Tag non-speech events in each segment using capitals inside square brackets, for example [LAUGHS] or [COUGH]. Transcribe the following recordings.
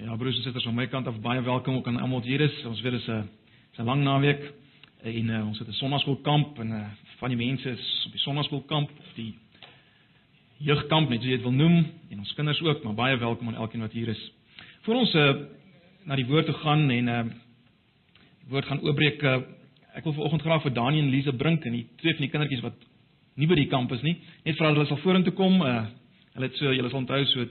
Ja, broers en susters, van my kant af baie welkom ook aan almal wat hier is. Ons weet dit is 'n 'n lang naweek en uh, ons het 'n sonnaskoolkamp en uh, van die mense is op die sonnaskoolkamp of die jeugkamp, net soos jy dit wil noem, en ons kinders ook, maar baie welkom aan elkeen wat hier is. Voor ons uh, na die woord toe gaan en uh, die woord gaan oopbreek, uh, ek wil vanoggend graag vir Daniel en Lise Brink en die twee van die kindertjies wat nie by die kamp is nie, net vra hulle sal vorentoe kom. Uh, hulle het so, julle sal onthou so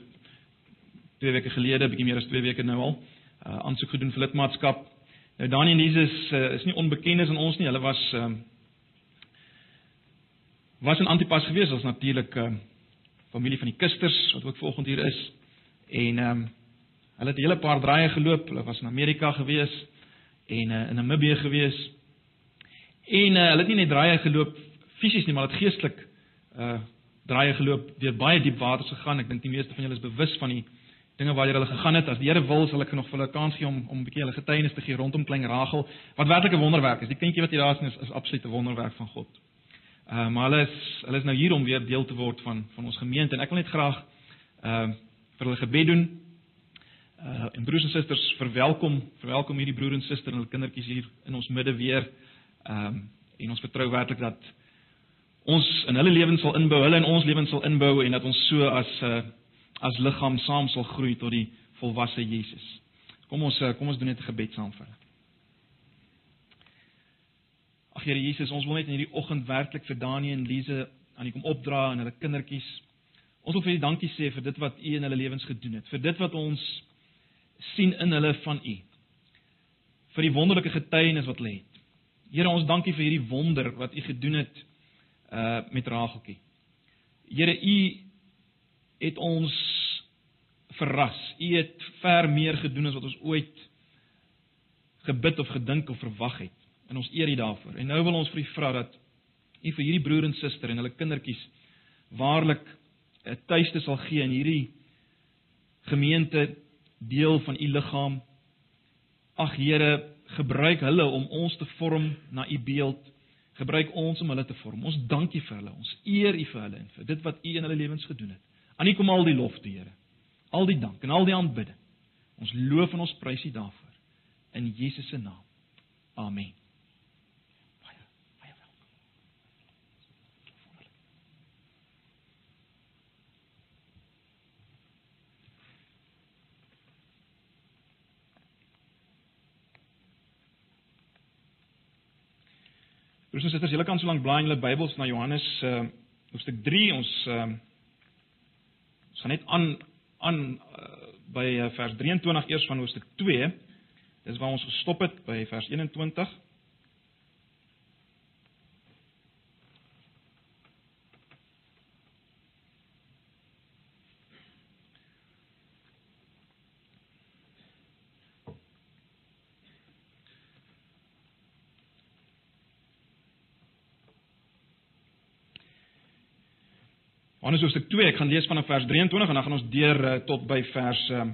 twee weke gelede, bietjie meer as 2 weke nou al, uh aansoek gedoen vir lidmaatskap. Nou Daniel en Jesus uh, is nie onbekendes aan ons nie. Hulle was ehm uh, was in Antipas gewees, as natuurlik uh familie van die Kusters wat ook vanoggend hier is. En ehm um, hulle het 'n hele paar draaie geloop. Hulle was in Amerika gewees en uh, in Namibië gewees. En uh, hulle het nie net draaie geloop fisies nie, maar het geestelik uh draaie geloop deur baie diep waters gegaan. Ek dink die meeste van julle is bewus van die dinge waar hulle gegaan het. As die Here wil, sal ek nog vir hulle kans gee om om 'n bietjie hulle getuienis te gee rondom klein Rachel, wat werklik 'n wonderwerk is. Die kindjie wat hier daar is, is, is absoluut 'n wonderwerk van God. Uh maar hulle is hulle is nou hier om weer deel te word van van ons gemeente en ek wil net graag uh vir hulle gebed doen. Uh en broers en susters, verwelkom, verwelkom hierdie broer en suster en hulle kindertjies hier in ons midde weer. Um en ons vertrou werklik dat ons in hulle lewens sal inbou, hulle in ons lewens sal inbou en dat ons so as 'n uh, as liggaam saam sal groei tot die volwasse Jesus. Kom ons eh, kom ons doen net 'n gebed saam vir hulle. Ag Here Jesus, ons wil net in hierdie oggend werklik vir Daniël en Lize aan U kom opdra en hulle kindertjies. Ons wil vir U dankie sê vir dit wat U in hulle lewens gedoen het, vir dit wat ons sien in hulle van U. Vir die wonderlike getuienis wat hulle het. Here, ons dankie vir hierdie wonder wat U gedoen het uh met Rageltjie. Here, U het ons verras. U het ver meer gedoen as wat ons ooit gebid of gedink of verwag het. En ons eer U daarvoor. En nou wil ons vir U vra dat U vir hierdie broer en suster en hulle kindertjies waarlik 'n tuiste sal gee in hierdie gemeente deel van U liggaam. Ag Here, gebruik hulle om ons te vorm na U beeld. Gebruik ons om hulle te vorm. Ons dankie vir hulle. Ons eer U vir hulle en vir dit wat U in hulle lewens gedoen het. Aan U kom al die lof, die Here. Al die dank en al die aanbidding. Ons loof en ons prys U daarvoor in Jesus se naam. Amen. Baie baie welkom. Sê dit is julle kan so lank blaai in julle Bybels na Johannes uh hoofstuk 3 ons uh Ons gaan net aan aan uh, by uh, vers 23 eers van hoofstuk 2. Dis waar ons gestop het by vers 21. Johannes hoofstuk 2, ek gaan lees vanaf vers 23 en dan gaan ons deur uh, tot by vers uh, ehm,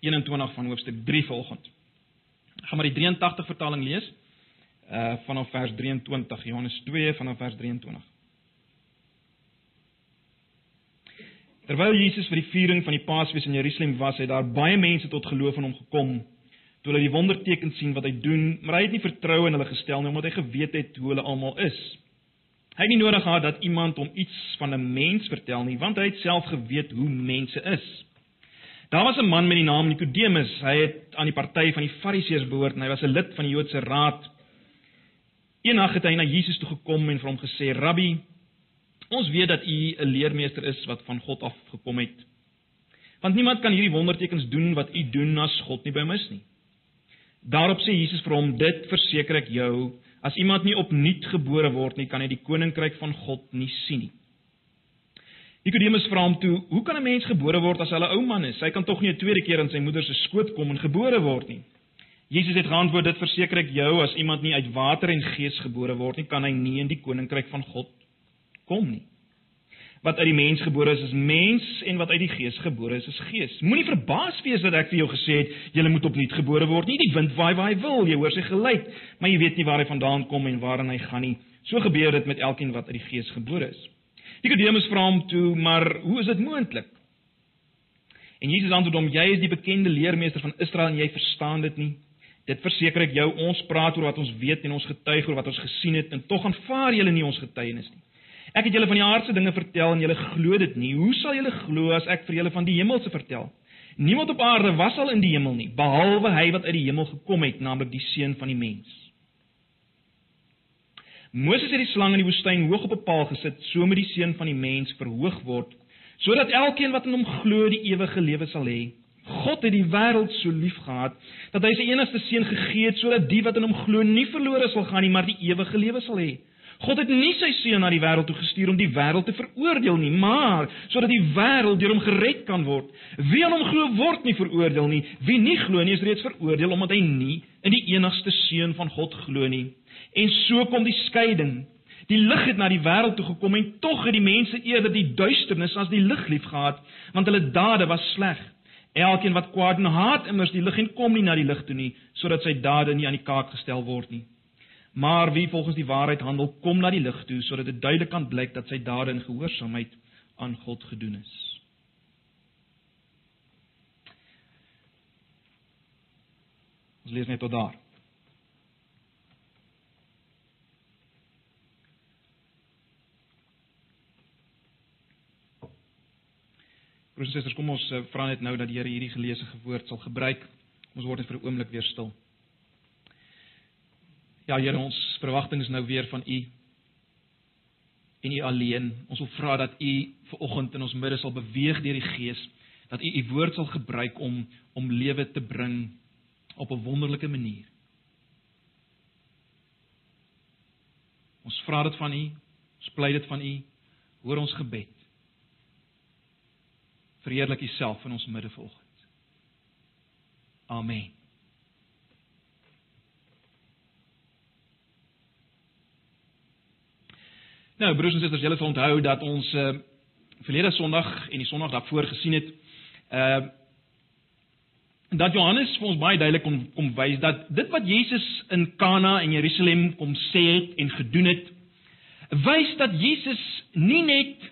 21 van hoofstuk 3 volgend. Ek gaan maar die 83 vertaling lees uh vanaf vers 23, Johannes 2 vanaf vers 23. Terwyl Jesus vir die viering van die Paasfees in Jerusalem was, het daar baie mense tot geloof in hom gekom toe hulle die wonderteken sien wat hy doen, maar hy het nie vertroue in hulle gestel nie omdat hy geweet het hoe hulle almal is. Hy het nie nodig gehad dat iemand hom iets van 'n mens vertel nie, want hy het self geweet hoe mense is. Daar was 'n man met die naam Nikodemus. Hy het aan die party van die Fariseërs behoort en hy was 'n lid van die Joodse raad. Eendag het hy na Jesus toe gekom en vir hom gesê: "Rabbi, ons weet dat u 'n leermeester is wat van God af gekom het. Want niemand kan hierdie wondertekens doen wat u doen as God nie bemis nie." Daarop sê Jesus vir hom: "Dit verseker ek jou, As iemand nie opnuut gebore word nie, kan hy die koninkryk van God nie sien nie. Nikodemus vra hom toe: "Hoe kan 'n mens gebore word as hy 'n ou man is? Hy kan tog nie 'n tweede keer in sy moeder se skoot kom en gebore word nie." Jesus het geantwoord: "Dit verseker ek jou, as iemand nie uit water en gees gebore word nie, kan hy nie in die koninkryk van God kom nie." Wat uit die mens gebore is, is mens en wat uit die gees gebore is, is gees. Moenie verbaas wees dat ek vir jou gesê het jy moet opnuut gebore word nie. Die wind waai waar hy wil, jy hoor sy geluid, maar jy weet nie waar hy vandaan kom en waarheen hy gaan nie. So gebeur dit met elkeen wat uit die gees gebore is. Nikodemus vra hom toe, maar hoe is dit moontlik? En Jesus antwoord hom: "Jy is die bekende leermeester van Israel en jy verstaan dit nie. Dit verseker ek jou, ons praat oor wat ons weet en ons getuig oor wat ons gesien het en tog aanvaar julle nie ons getuienis nie. Ek het julle van die aardse dinge vertel en julle glo dit nie. Hoe sal julle glo as ek vir julle van die hemelse vertel? Niemand op aarde was al in die hemel nie, behalwe hy wat uit die hemel gekom het, naamlik die seun van die mens." Moses het die slang in die woestyn hoog op 'n paal gesit, so moet die seun van die mens verhoog word sodat elkeen wat in hom glo die ewige lewe sal hê. God het die wêreld so lief gehad dat hy sy enigste seun gegee het sodat die wat in hom glo nie verlore sal gaan nie, maar die ewige lewe sal hê. God het nie sy seun na die wêreld toe gestuur om die wêreld te veroordeel nie, maar sodat die wêreld deur hom gered kan word. Wie aan hom glo word nie veroordeel nie. Wie nie glo nie is reeds veroordeel omdat hy nie in die enigste seun van God glo nie. En so kom die skeiding. Die lig het na die wêreld toe gekom en tog het die mense eerder die duisternis as die lig liefgehad, want hulle dade was sleg. Elkeen wat kwaad en haat immers die lig en kom nie na die lig toe nie, sodat sy dade nie aan die kaak gestel word nie. Maar wie volgens die waarheid handel, kom na die lig toe sodat dit duidelik kan blyk dat sy dade in gehoorsaamheid aan God gedoen is. Ons lees net tot daar. Broers en susters, kom ons uh, vra net nou dat die Here hierdie geleesde woord sal gebruik. Ons word net vir 'n oomblik weer stil. Ja, Here, ons verwagting is nou weer van U en U alleen. Ons wil vra dat U ver oggend in ons midde sal beweeg deur die Gees, dat U U woord sal gebruik om om lewe te bring op 'n wonderlike manier. Ons vra dit van U, ons pleit dit van U. Hoor ons gebed verheerlik Uself in ons midde vanoggend. Amen. Nou, broers en susters, julle sal onthou dat ons uh verlede Sondag en die Sondag daarvoor gesien het uh dat Johannes vir ons baie duidelik kom kom wys dat dit wat Jesus in Kana en Jerusalem kom sê het en gedoen het, wys dat Jesus nie net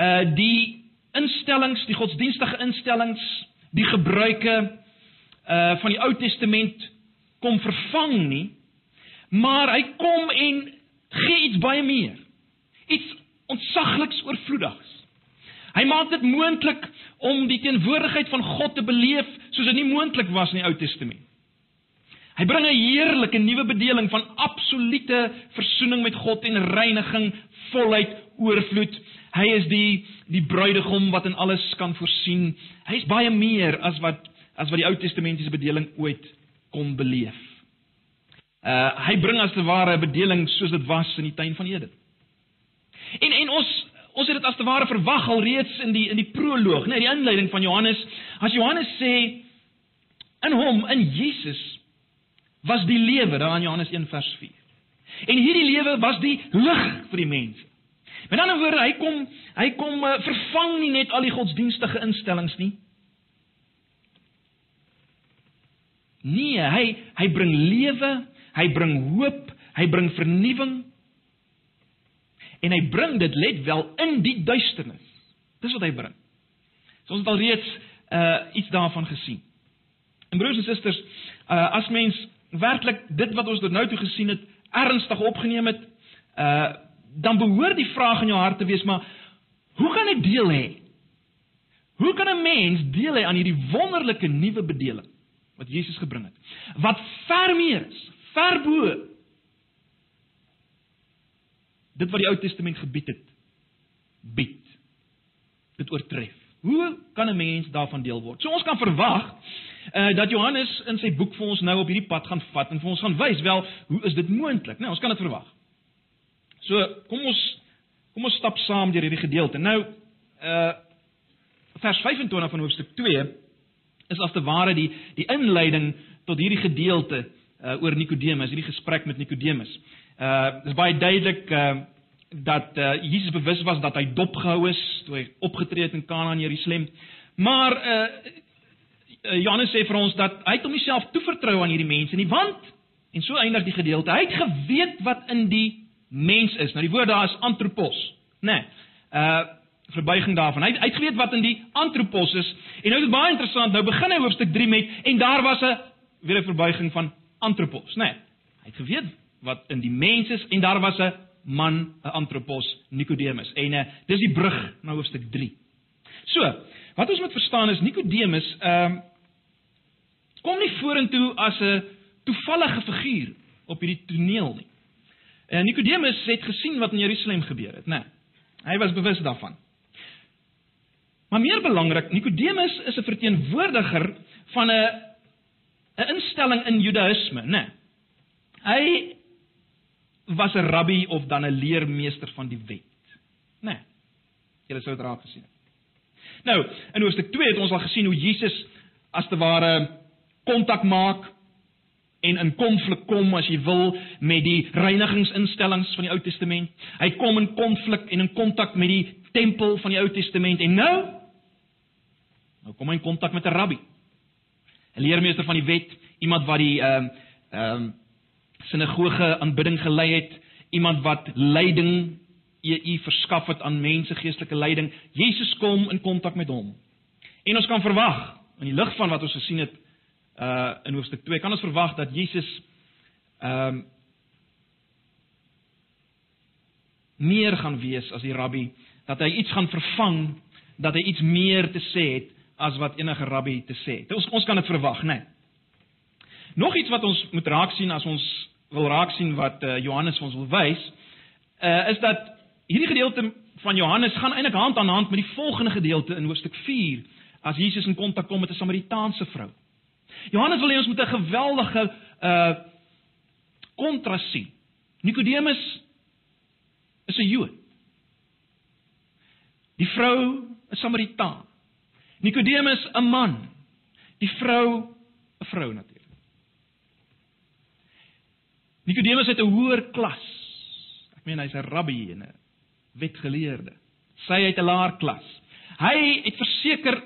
uh die instellings, die godsdienstige instellings, die gebruike uh van die Ou Testament kom vervang nie, maar hy kom en gee iets baie meer. Iets ontsagliks oorvloedigs. Hy maak dit moontlik om die teenwoordigheid van God te beleef soos dit nie moontlik was in die Ou Testament. Hy bring 'n heerlike nuwe bedeling van absolute versoening met God en reiniging, volheid, oorvloed. Hy is die die bruidegom wat in alles kan voorsien. Hy is baie meer as wat as wat die Ou Testamentiese bedeling ooit kon beleef. Uh hy bring as te ware 'n bedeling soos dit was in die tuin van Eden. En en ons ons het dit as te ware verwag al reeds in die in die proloog, nee, die inleiding van Johannes. As Johannes sê in hom, in Jesus was die lewe daar in Johannes 1 vers 4. En hierdie lewe was die lig vir die mense. Met ander woorde, hy kom hy kom uh, vervang nie net al die godsdienstige instellings nie. Nee, hy hy bring lewe, hy bring hoop, hy bring vernuwing. En hy bring dit let wel in die duisternis. Dis wat hy bring. So ons het al reeds uh iets daarvan gesien. En broers en susters, uh as mens werklik dit wat ons tot nou toe gesien het ernstig opgeneem het, uh dan behoort die vraag in jou hart te wees, maar hoe kan ek deel hê? Hoe kan 'n mens deel hê aan hierdie wonderlike nuwe bedeling wat Jesus gebring het? Wat ver meer is, ver bo dit wat die Ou Testament gebied het, bied. Dit oortref. Hoe kan 'n mens daarvan deel word? So ons kan verwag uh dat Johannes in sy boek vir ons nou op hierdie pad gaan vat en vir ons gaan wys wel hoe is dit moontlik? Nou, ons kan dit verwag. So, kom ons kom ons stap saam deur hierdie gedeelte. Nou uh vers 25 van hoofstuk 2 is as te ware die die inleiding tot hierdie gedeelte uh oor Nikodemus, hierdie gesprek met Nikodemus. Uh dis baie duidelik uh dat uh Jesus bewus was dat hy dopgehou is toe hy opgetree het in Kana in Jerusalem. Maar uh Johannes sê vir ons dat hy hom homself toevertrou aan hierdie mense nie want en so eindig die gedeelte. Hy het geweet wat in die mens is. Nou die woord daar is anthropos, né? Nee. Uh verbuiging daarvan. Hy hy het geweet wat in die antropos is en nou is dit baie interessant. Nou begin hy hoofstuk 3 met en daar was 'n weer 'n verbuiging van antropos, né? Nee, hy het geweet wat in die mens is en daar was 'n man, 'n antropos, Nikodemus. En uh, dis die brug na hoofstuk 3. So, wat ons moet verstaan is Nikodemus ehm uh, kom nie vorentoe as 'n toevallige figuur op hierdie toneel nie. En uh, Nikodemus het gesien wat in Jerusalem gebeur het, né? Nee, hy was bewus daarvan. Maar meer belangrik, Nikodemus is 'n verteenwoordiger van 'n 'n instelling in Judaïsme, né? Nee. Hy was 'n rabbi of dan 'n leermeester van die wet. Né? Nee. Julle sou dit raak gesien het. Nou, in Hoofstuk 2 het ons al gesien hoe Jesus as te ware kontak maak en in konflik kom as jy wil met die reinigingsinstellings van die Ou Testament. Hy kom in konflik en in kontak met die tempel van die Ou Testament en nou nou kom hy in kontak met 'n rabbi. 'n Leermeester van die wet, iemand wat die ehm uh, ehm um, sinagoge aanbidding gelei het, iemand wat leiding EU verskaf het aan mense geestelike leiding. Jesus kom in kontak met hom. En ons kan verwag in die lig van wat ons gesien het uh in hoofstuk 2 kan ons verwag dat Jesus ehm um, meer gaan wees as die rabbi, dat hy iets gaan vervang, dat hy iets meer te sê het as wat enige rabbi te sê het. Ons ons kan dit verwag, né? Nee. Nog iets wat ons moet raak sien as ons wil raak sien wat uh, Johannes ons wil wys, uh, is dat hierdie gedeelte van Johannes gaan eintlik hand aan hand met die volgende gedeelte in hoofstuk 4 as Jesus in kontak kom met 'n Samaritaanse vrou. Johannes wil hê ons moet 'n geweldige uh kontras sien. Nikodemus is 'n Jood. Die vrou 'n Samaritaan. Nikodemus 'n man. Die vrou 'n vrou natuurlik. Nikodemus het 'n hoër klas. Ek meen hy's 'n rabbi en 'n wetgeleerde. Sy het 'n laer klas. Hy het verseker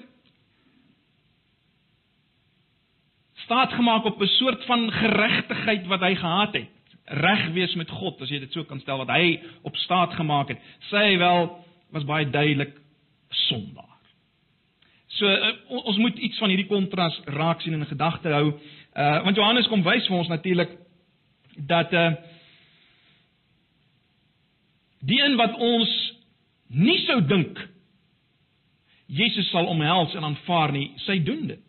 staat gemaak op 'n soort van geregtigheid wat hy gehad het. Reg wees met God, as jy dit so kan stel wat hy op staat gemaak het. Sy wel was baie duidelik sondaar. So uh, ons moet iets van hierdie kontras raak sien in gedagte hou. Uh want Johannes kom wys vir ons natuurlik dat uh die een wat ons nie sou dink Jesus sal omhels en aanvaar nie, sy doen dit.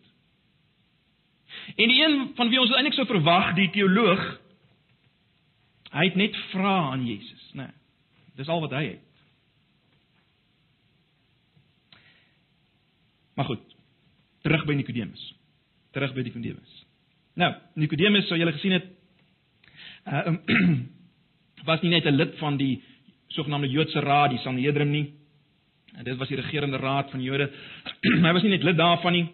En die een van wie ons eintlik sou verwag, die teoloog, hy het net vra aan Jesus, né? Nee, dis al wat hy het. Maar goed. Terug by Nikodemus. Terug by Nikodemus. Nou, Nikodemus, sou julle gesien het, uh, [CLEARS THROAT] was nie net 'n lid van die sogenaamde Joodse Raad, die Sanhedrin nie. En dit was die regerende raad van Jode. [CLEARS THROAT] hy was nie net lid daarvan nie.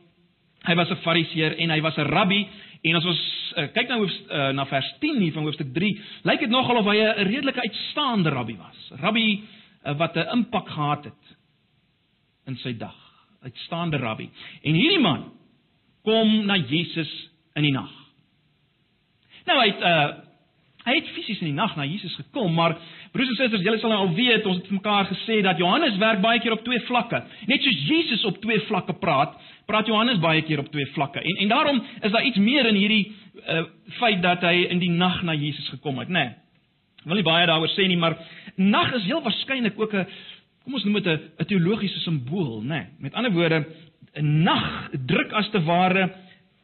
Hy was 'n Fariseer en hy was 'n rabbi en as ons uh, kyk nou uh, na vers 10 hier van hoofstuk 3, lyk dit nogal of hy 'n redelike uitstaande rabbi was. Rabbi uh, wat 'n impak gehad het in sy dag. Uitstaande rabbi. En hierdie man kom na Jesus in die nag. Nou hy het uh, Hy het fisies in die nag na Jesus gekom, maar broers en susters, julle sal nou al weet, ons het mekaar gesê dat Johannes werk baie keer op twee vlakke. Net soos Jesus op twee vlakke praat, praat Johannes baie keer op twee vlakke. En en daarom is daar iets meer in hierdie uh, feit dat hy in die nag na Jesus gekom het, né? Nee. Wil nie baie daaroor sê nie, maar nag is heel waarskynlik ook 'n kom ons noem dit 'n teologiese simbool, né? Nee. Met ander woorde, 'n nag druk as te ware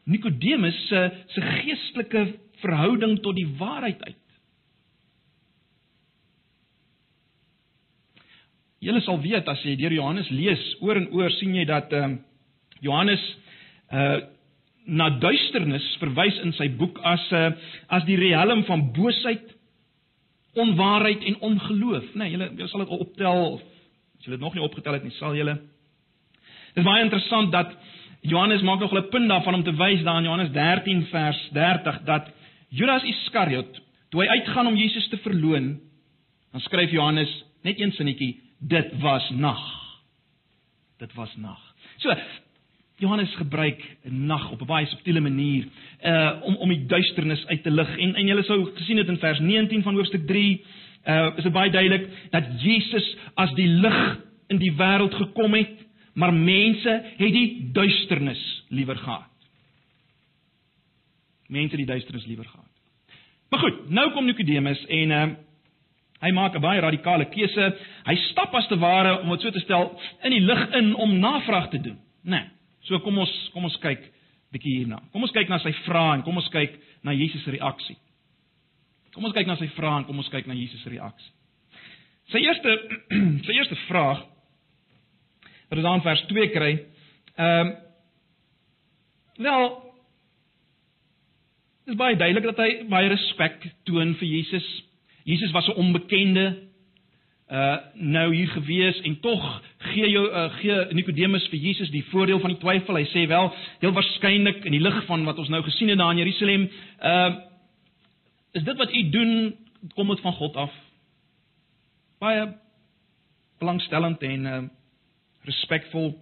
Nikodemus se se geestelike verhouding tot die waarheid uit. Julle sal weet as jy deur Johannes lees, oor en oor sien jy dat ehm uh, Johannes uh na duisternis verwys in sy boek as 'n uh, as die riem van boosheid, onwaarheid en ongeloof, né? Nee, julle julle sal dit optel of as julle dit nog nie opgetel het nie, sal julle Dit is baie interessant dat Johannes maak nog 'n punt daarvan om te wys daar in Johannes 13 vers 30 dat Judas Iskariot, toe hy uitgaan om Jesus te verloon, dan skryf Johannes net een sinnetjie, dit was nag. Dit was nag. So Johannes gebruik nag op 'n baie subtiele manier uh om om die duisternis uit te lig en en julle sou gesien het in vers 19 van hoofstuk 3 uh is dit baie duidelik dat Jesus as die lig in die wêreld gekom het, maar mense het die duisternis liewer gehad. Mense die duisternis liewer gehad. Maar goed, nou kom Nikodemus en uh, hy maak 'n baie radikale keuse. Hy stap as te ware om dit so te stel in die lig in om navraag te doen, né? Nee, so kom ons kom ons kyk bietjie hierna. Kom ons kyk na sy vrae en kom ons kyk na Jesus se reaksie. Kom ons kyk na sy vrae en kom ons kyk na Jesus se reaksie. Sy eerste [CLEARS THROAT] sy eerste vraag wat ons aan vers 2 kry. Ehm um, wel Dit is baie duidelik dat hy baie respek toon vir Jesus. Jesus was 'n onbekende uh nou hier gewees en tog gee jou uh, gee Nikodemus vir Jesus die voordeel van die twyfel. Hy sê wel, heel waarskynlik in die lig van wat ons nou gesien het daar in Jerusalem, uh is dit wat u doen kom dit van God af. Baie belangstellend en uh respekvol.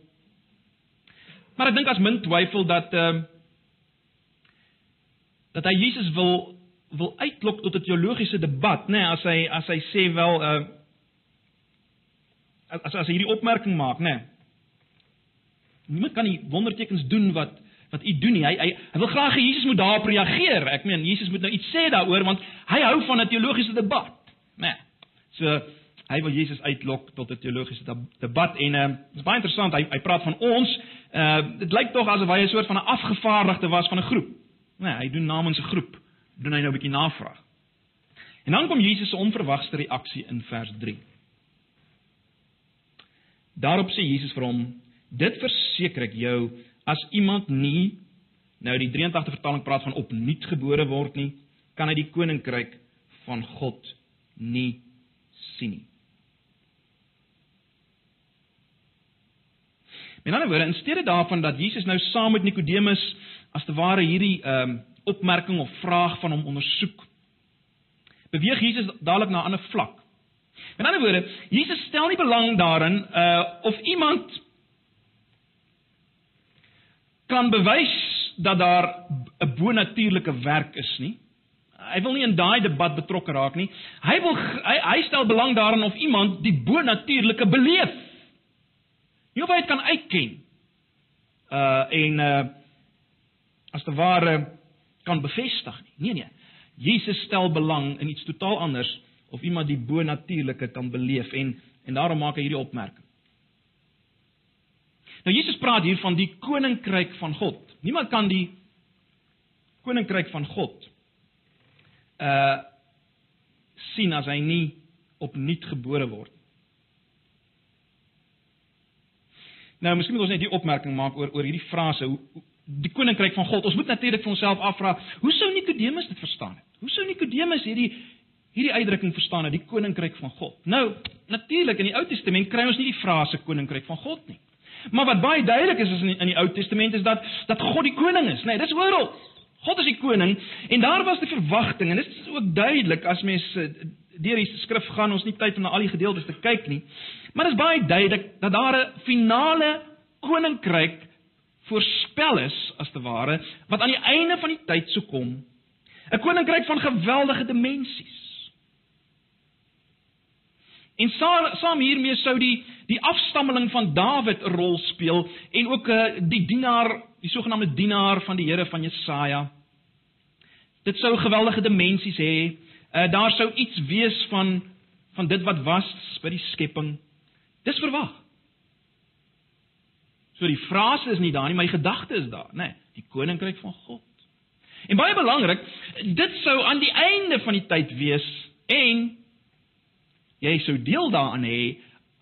Maar ek dink as min twyfel dat uh dat hy Jesus wil wil uitlok tot 'n teologiese debat, nê, nee, as hy as hy sê wel uh as as hierdie opmerking maak, nê. Nee, niemand kan die wondertekens doen wat wat u doen nie. Hy hy hy wil graag hê Jesus moet daarop reageer. Ek meen Jesus moet nou iets sê daaroor want hy hou van 'n teologiese debat, nê. Nee, so hy wil Jesus uitlok tot 'n teologiese debat en uh is baie interessant. Hy hy praat van ons. Uh dit lyk tog asof hy 'n soort van 'n afgevaardigde was van 'n groep. Nee, hy doen namens 'n groep. Doen hy nou 'n bietjie navraag. En dan kom Jesus se onverwagte reaksie in vers 3. Daarop sê Jesus vir hom: "Dit verseker ek jou, as iemand nie nou die 83 vertaling praat van opnuut gebore word nie, kan hy die koninkryk van God nie sien nie." Met ander woorde, in steede daarvan dat Jesus nou saam met Nikodemus as te ware hierdie ehm um, opmerking of vraag van hom ondersoek, beweeg Jesus dadelik na 'n ander vlak. Met ander woorde, Jesus stel nie belang daarin uh of iemand kan bewys dat daar 'n bonatuurlike werk is nie. Hy wil nie in daai debat betrokke raak nie. Hy wil hy, hy stel belang daarin of iemand die bonatuurlike beleef. Nie of hy dit kan uitken. Uh en uh as te ware kan bevestig nie. Nee nee. Jesus stel belang in iets totaal anders of iemand die bonatuurlike kan beleef en en daarom maak hy hierdie opmerking. Nou Jesus praat hier van die koninkryk van God. Niemand kan die koninkryk van God uh sien as hy nie opnuut gebore word. Nou, miskien moet ons net die opmerking maak oor oor hierdie frase, hoe die koninkryk van God. Ons moet natuurlik vir onsself afvra, hoe sou Nikodemus dit verstaan het? Hoe sou Nikodemus hierdie hierdie uitdrukking verstaan het, die koninkryk van God? Nou, natuurlik in die Ou Testament kry ons nie die frase koninkryk van God nie. Maar wat baie duidelik is is in die, in die Ou Testament is dat dat God die koning is, nê? Nee, dis oral. God is die koning en daar was die verwagting en dit is ook duidelik as mens eh, deur die skrif gaan ons nie tyd om na al die gedeeltes te kyk nie. Maar dit is baie duidelik dat daar 'n finale koninkryk voorspel is as te ware wat aan die einde van die tyd sou kom. 'n Koninkryk van geweldige dimensies. En saam, hiermee sou die die afstammeling van Dawid 'n rol speel en ook uh, die dienaar, die sogenaamde dienaar van die Here van Jesaja. Dit sou geweldige dimensies hê. Uh, daar sou iets wees van van dit wat was by die skepping. Dis verwag. So die frase is nie daar nie, maar die gedagte is daar, nê, nee, die koninkryk van God. En baie belangrik, dit sou aan die einde van die tyd wees en jy sou deel daaraan hê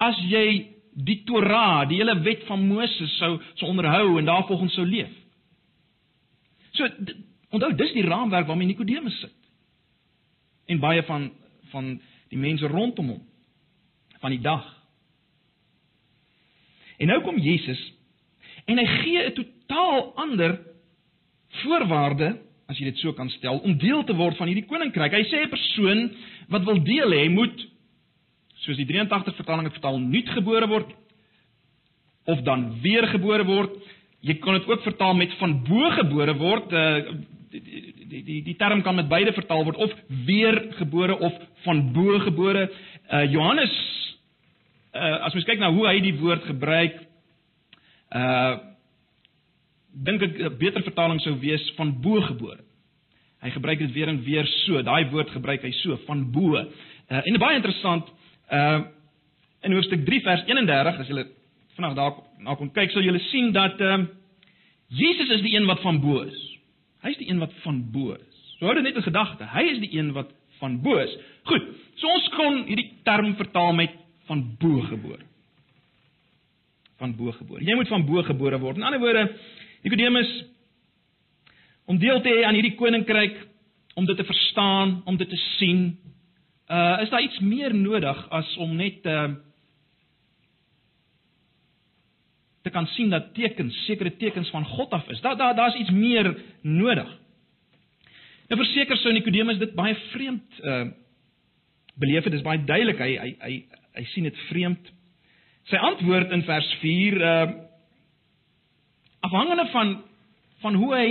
as jy die Torah, die hele wet van Moses sou sou onderhou en daarvolgens sou leef. So onthou dis die raamwerk waarmee Nikodemus sit. En baie van van die mense rondom hom van die dag. En nou kom Jesus en hy gee 'n totaal ander voorwaarde as jy dit so kan stel om deel te word van hierdie koninkryk. Hy sê 'n persoon wat wil deel hê, moet soos die 83 vertaling het vertaal, nuut gebore word of dan weergebore word. Jy kan dit ook vertaal met van bo gebore word. Uh die die die die term kan met beide vertaal word of weergebore of van bo gebore. Uh Johannes uh, as mens kyk na hoe hy die woord gebruik, uh dink ek 'n beter vertaling sou wees van bo gebore. Hy gebruik dit weer en weer so. Daai woord gebruik hy so van bo. Uh, en baie interessant, uh in hoofstuk 3 vers 31 as jy vanaand daar na kom kyk, sal jy sien dat ehm uh, Jesus is die een wat van bo is. Hy is die een wat van bo is. So hou dit net in gedagte. Hy is die een wat van bo is. Goed. So ons kon hierdie term vertaal met van bo gebore. Van bo gebore. Jy moet van bo gebore word. In ander woorde, Nikodemus om deel te hê aan hierdie koninkryk, om dit te verstaan, om dit te sien, uh is daar iets meer nodig as om net uh te kan sien dat tekens, sekere tekens van God af is. Daar daar daar's iets meer nodig. Nou verseker sou Nikodemus dit baie vreemd uh beleef het. Dit is baie duidelik hy hy hy hy sien dit vreemd. Sy antwoord in vers 4 uh afhangende van van hoe hy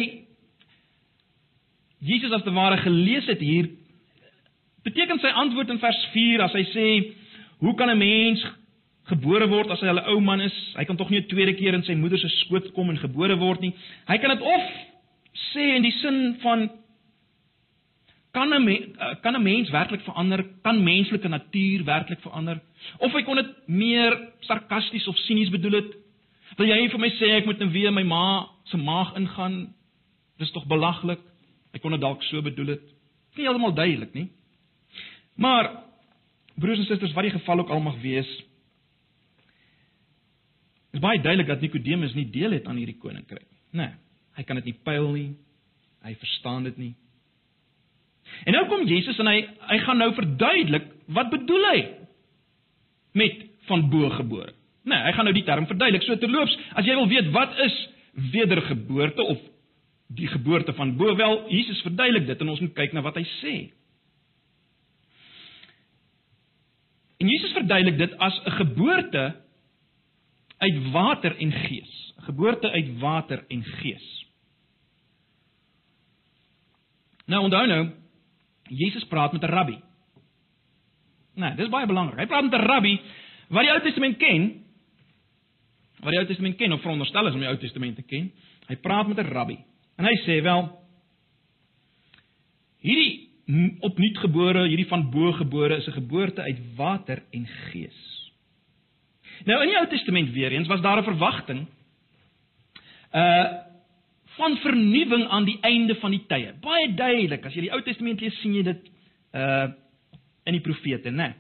Jesus as te ware gelees het hier beteken sy antwoord in vers 4 as hy sê hoe kan 'n mens gebore word as hy 'n ou man is hy kan tog nie 'n tweede keer in sy moeder se skoot kom en gebore word nie hy kan dit of sê in die sin van kan 'n kan 'n mens werklik verander kan menslike natuur werklik verander of hy kon dit meer sarkasties of sinies bedoel het Wil jy vir my sê ek moet nou weer my ma se maag ingaan? Dis tog belaglik. Ek kon dit dalk so bedoel het. Nie heeltemal duidelik nie. Maar broers en susters, wat die geval ook al mag wees, is baie duidelik dat Nikodemus nie deel het aan hierdie koninkryk nie. Nee, hy kan dit nie pyl nie. Hy verstaan dit nie. En nou kom Jesus en hy hy gaan nou verduidelik wat bedoel hy met van bo gebore. Nee, hy gaan nou die term verduidelik. So terloops, as jy wil weet wat is wedergeboorte of die geboorte van bo wel, Jesus verduidelik dit en ons moet kyk na wat hy sê. En Jesus verduidelik dit as 'n geboorte uit water en gees. 'n Geboorte uit water en gees. Nou onthou nou, Jesus praat met 'n rabbi. Nee, dis baie belangrik. Hy praat met 'n rabbi wat die Ou Testament ken wat die Ou Testament ken of veronderstel is om die Ou Testament te ken. Hy praat met 'n rabbi en hy sê wel hierdie opnuutgebore, hierdie van bo gebore is 'n geboorte uit water en gees. Nou in die Ou Testament weer eens was daar 'n verwagting uh van vernuwing aan die einde van die tye. Baie duidelik, as jy die Ou Testament lees, sien jy dit uh in die profete, né?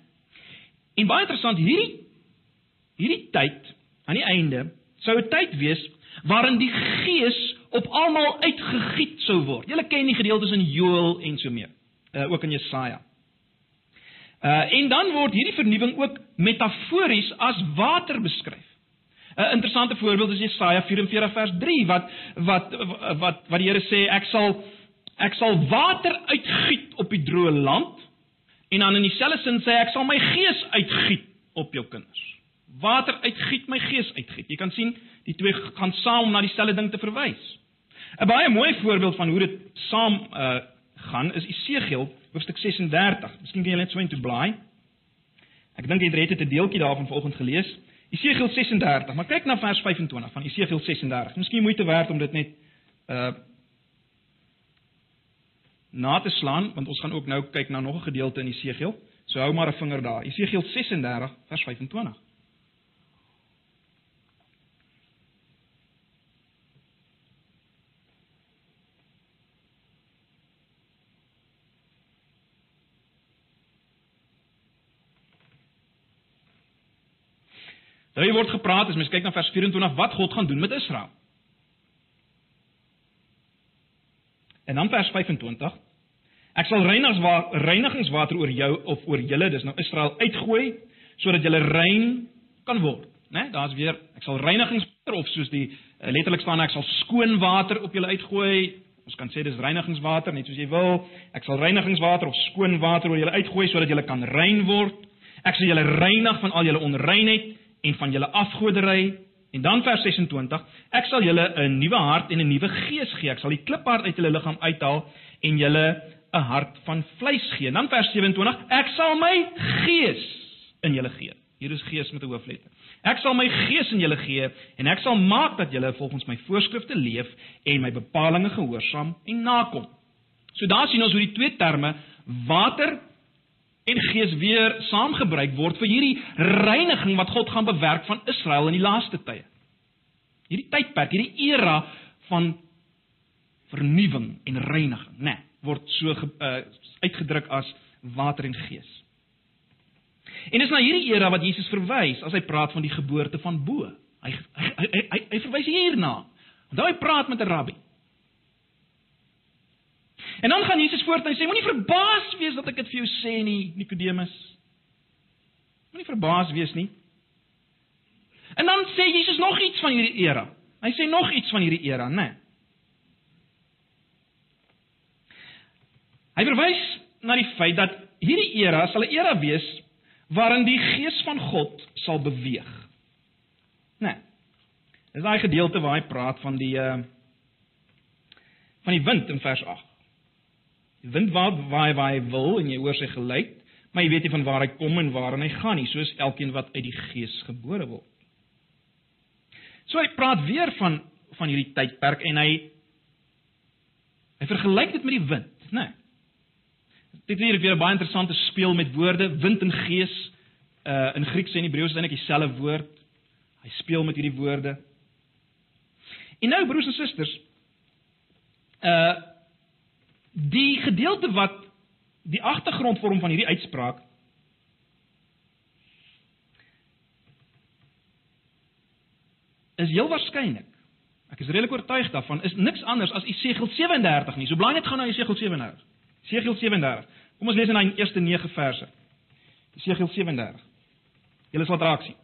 En baie interessant, hierdie hierdie tyd aan die einde sou 'n tyd wees waarin die Gees op almal uitgegiet sou word. Julle ken die gedeeltes in Joël en so meer. Uh ook in Jesaja. Uh en dan word hierdie vernuwing ook metafories as water beskryf. 'n uh, Interessante voorbeeld is Jesaja 44 vers 3 wat wat wat wat die Here sê ek sal ek sal water uitgiet op die droë land en dan in dieselfde sin sê ek sal my gees uitgiet op jou kinders water uitgiet, my gees uitgiet. Jy kan sien, die twee gaan saam na dieselfde ding te verwys. 'n Baie mooi voorbeeld van hoe dit saam uh gaan is Esegiel hoofstuk 36. Miskien kan jy net so intoe blaai. Ek dink jy het 'n deeltjie daarvan vanoggend gelees. Esegiel 36, maar kyk na vers 25 van Esegiel 36. Miskien moeite werd om dit net uh na te slaan want ons gaan ook nou kyk na nog 'n gedeelte in Esegiel. So hou maar 'n vinger daar. Esegiel 36 vers 25. Daar word gepraat as mens kyk na vers 24 wat God gaan doen met Israel. En dan vers 25. Ek sal reinigingswater oor jou of oor julle, dis nou Israel uitgooi sodat julle rein kan word, né? Nee, Daar's weer ek sal reinigingswater of soos die eh, letterlik staan ek sal skoon water op julle uitgooi. Ons kan sê dis reinigingswater, net soos jy wil. Ek sal reinigingswater of skoon water oor julle uitgooi sodat julle kan rein word. Ek sal julle reinig van al julle onreinheid en van julle afgodery en dan vers 26 ek sal julle 'n nuwe hart en 'n nuwe gees gee ek sal die kliphart uit julle liggaam uithaal en julle 'n hart van vleis gee en dan vers 27 ek sal my gees in julle gee Hier is gees met 'n hoofletter. Ek sal my gees in julle gee en ek sal maak dat julle volgens my voorskrifte leef en my bepalinge gehoorsaam en nakom. So daar sien ons hoe die twee terme water en gees weer saamgebruik word vir hierdie reiniging wat God gaan bewerk van Israel in die laaste tye. Hierdie tydperk, hierdie era van vernuwing en reiniging, né, nee, word so uh, uitgedruk as water en gees. En dis na hierdie era wat Jesus verwys as hy praat van die geboorte van bo. Hy hy hy hy, hy verwys hierna. Onthou hy praat met 'n rabbi. En dan gaan Jesus voort en hy sê moenie verbaas wees dat ek dit vir jou sê nie, Nikodemus. Moenie verbaas wees nie. En dan sê Jesus nog iets van hierdie era. Hy sê nog iets van hierdie era, né? Nee. Hy verwys na die feit dat hierdie era sal 'n era wees waarin die gees van God sal beweeg. Né? Nee. Dis daai gedeelte waar hy praat van die uh van die wind in vers 8. Wind waai waar, waar hy wil en jy hoor sy geluid, maar jy weet nie van waar hy kom en waarheen hy gaan nie, soos elkeen wat uit die gees gebore word. So hy praat weer van van hierdie tydperk en hy hy vergelyk dit met die wind, né? Nee. Dit is weer 'n baie interessante speel met woorde, wind en gees. Uh in Grieks en Hebreëus is eintlik dieselfde woord. Hy speel met hierdie woorde. En nou broers en susters, uh die gedeelte wat die agtergrond vorm van hierdie uitspraak is heel waarskynlik. Ek is redelik oortuig daarvan is niks anders as Esegiel 37 nie. So blaai net gou na Esegiel 37. Esegiel 37. Kom ons lees in die eerste 9 verse. Esegiel 37. Julle sal draak sien.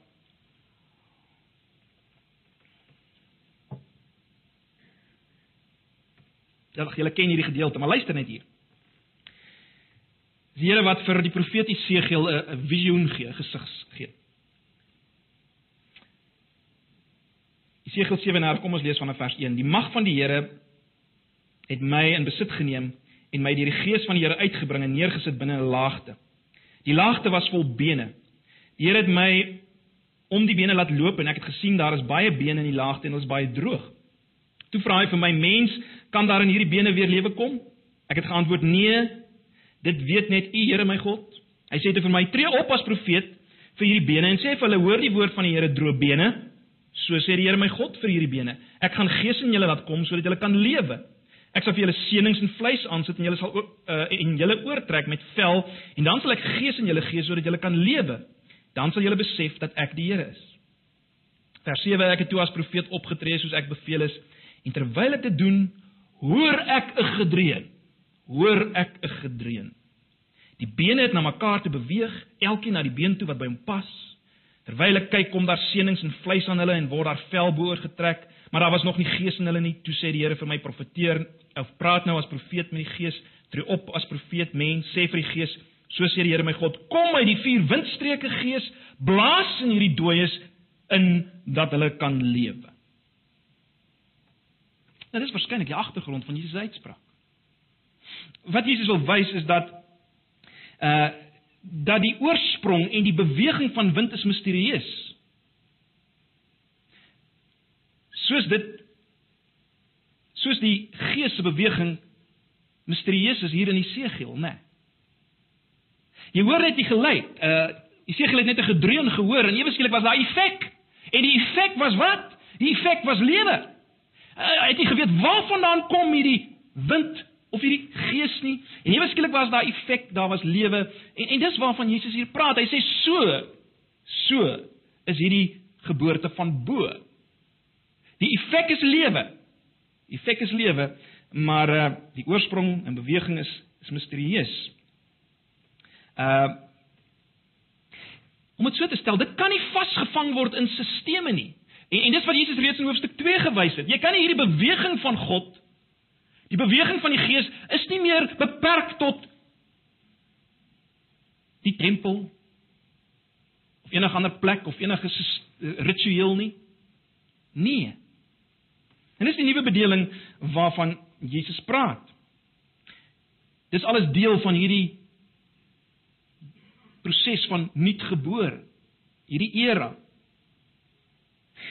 Ja, julle ken hierdie gedeelte, maar luister net hier. Die Here wat vir die profeet Esegiel 'n visioen gee, gesig gee. Esegiel 37, kom ons lees vanaf vers 1. Die mag van die Here het my in besit geneem en my deur die gees van die Here uitgebring en neergesit binne 'n laagte. Die laagte was vol bene. Die Here het my om die bene laat loop en ek het gesien daar is baie bene in die laagte en is baie droog. Toe vra hy vir my mens, kan daar in hierdie bene weer lewe kom? Ek het geantwoord: Nee, dit weet net U, Here my God. Hy sê toe vir my: Tree op as profeet vir hierdie bene en sê vir hulle: Hoor die woord van die Here, droë bene. So sê die Here my God vir hierdie bene: Ek gaan gees in julle laat kom sodat julle kan lewe. Ek sal vir julle seënings en vleis aansit en julle sal ook uh, en julle oortrek met vel en dan sal ek gees in julle gee sodat julle kan lewe. Dan sal julle besef dat ek die Here is. Vers 7 ek het toe as profeet opgetree soos ek beveel is en terwyl ek dit doen, hoor ek 'n gedreun. Hoor ek 'n gedreun. Die bene het na mekaar te beweeg, elkeen na die been toe wat by hom pas. Terwyl ek kyk, kom daar seënings en vleis aan hulle en word daar vel boor getrek, maar daar was nog nie gees in hulle nie. Toe sê die Here vir my profeteer of praat nou as profeet met die Gees, tree op as profeet mens, sê vir die Gees, so sê die Here my God, kom uit die vier windstreke Gees, blaas in hierdie dooies in dat hulle kan lewe. Nou dis waarskynlik die agtergrond van Jesus uitspraak. Wat Jesus wil wys is dat uh dat die oorsprong en die beweging van wind is misterieus. Soos dit soos die gees se beweging misterieus is hier in Esegiel, né? Nee. Jy hoor net die geluid. Uh Esegiel het net 'n gedreun gehoor en ewe skielik was daar 'n effek. En die effek was wat? Die effek was lewe. Uh, hy het nie geweet waarvandaan kom hierdie wind of hierdie gees nie. En ewe skielik was daar effek, daar was lewe. En en dis waarvan Jesus hier praat. Hy sê so so is hierdie geboorte van bo. Die effek is lewe. Effek is lewe, maar uh die oorsprong en beweging is is misterieus. Uh Om dit so te stel, dit kan nie vasgevang word in stelsels nie. En en dis wat Jesus reeds in hoofstuk 2 gewys het. Jy kan nie hierdie beweging van God, die beweging van die Gees is nie meer beperk tot die tempel of enige ander plek of enige ritueel nie. Nee. En dis die nuwe bedeling waarvan Jesus praat. Dis alles deel van hierdie proses van nuutgebore. hierdie era.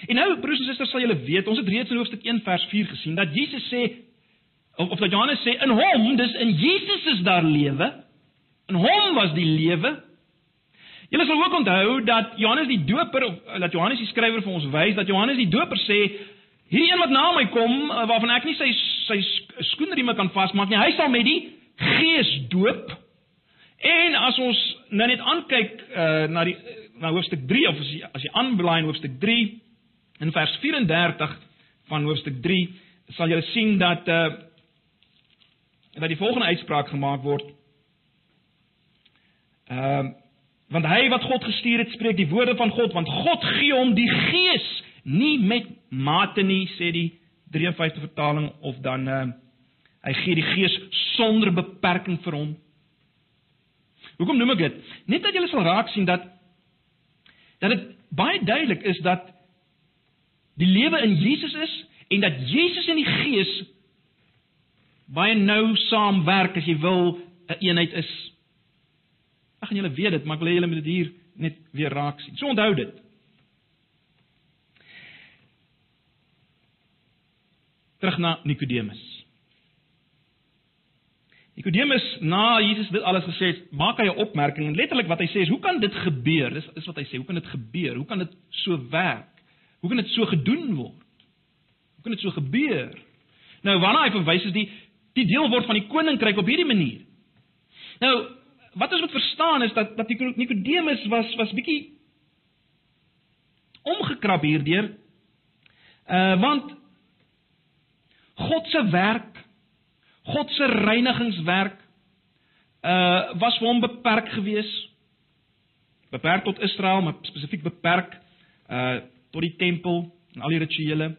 En nou broers en susters, sal julle weet, ons het reeds in hoofstuk 1 vers 4 gesien dat Jesus sê of, of dat Johannes sê in hom, dis in Jesus is daar lewe. In hom was die lewe. Julle sal ook onthou dat Johannes die Doper of dat Johannes die skrywer vir ons wys dat Johannes die Doper sê hierdie een wat na my kom eh, waarvan ek nie sy sy skoenrieme kan vasmaak nie, hy sal met die Gees doop. En as ons nou net aankyk uh, na die na hoofstuk 3 of as jy as jy aanblaai in hoofstuk 3 in vers 34 van hoofstuk 3 sal jy sien dat uh dat die volgende uitspraak gemaak word. Ehm uh, want hy wat God gestuur het spreek die woorde van God want God gee hom die gees nie met mate nie sê die 53 vertaling of dan uh hy gee die gees sonder beperking vir hom. Hoekom noem ek dit? Net dat julle sal raak sien dat dat dit baie duidelik is dat die lewe in Jesus is en dat Jesus en die Gees baie nou saamwerk as jy wil 'n een eenheid is. Ag en julle weet dit, maar ek wil julle moet dit hier net weer raak sien. So onthou dit. Terug na Nikodemus. Nikodemus na Jesus dit alles gesê het, maak hy 'n opmerking en letterlik wat hy sê is: "Hoe kan dit gebeur?" Dis is wat hy sê: "Hoe kan dit gebeur? Hoe kan dit so werk? Hoe kan dit so gedoen word? Hoe kan dit so gebeur?" Nou waarna hy verwys is die die deel word van die koninkryk op hierdie manier. Nou, wat ons moet verstaan is dat dat Nikodemus was was bietjie omgekrap hierdeur. Uh want God se werk God se reinigingswerk uh was vir hom beperk gewees. Beperk tot Israel, maar spesifiek beperk uh tot die tempel en al die rituele.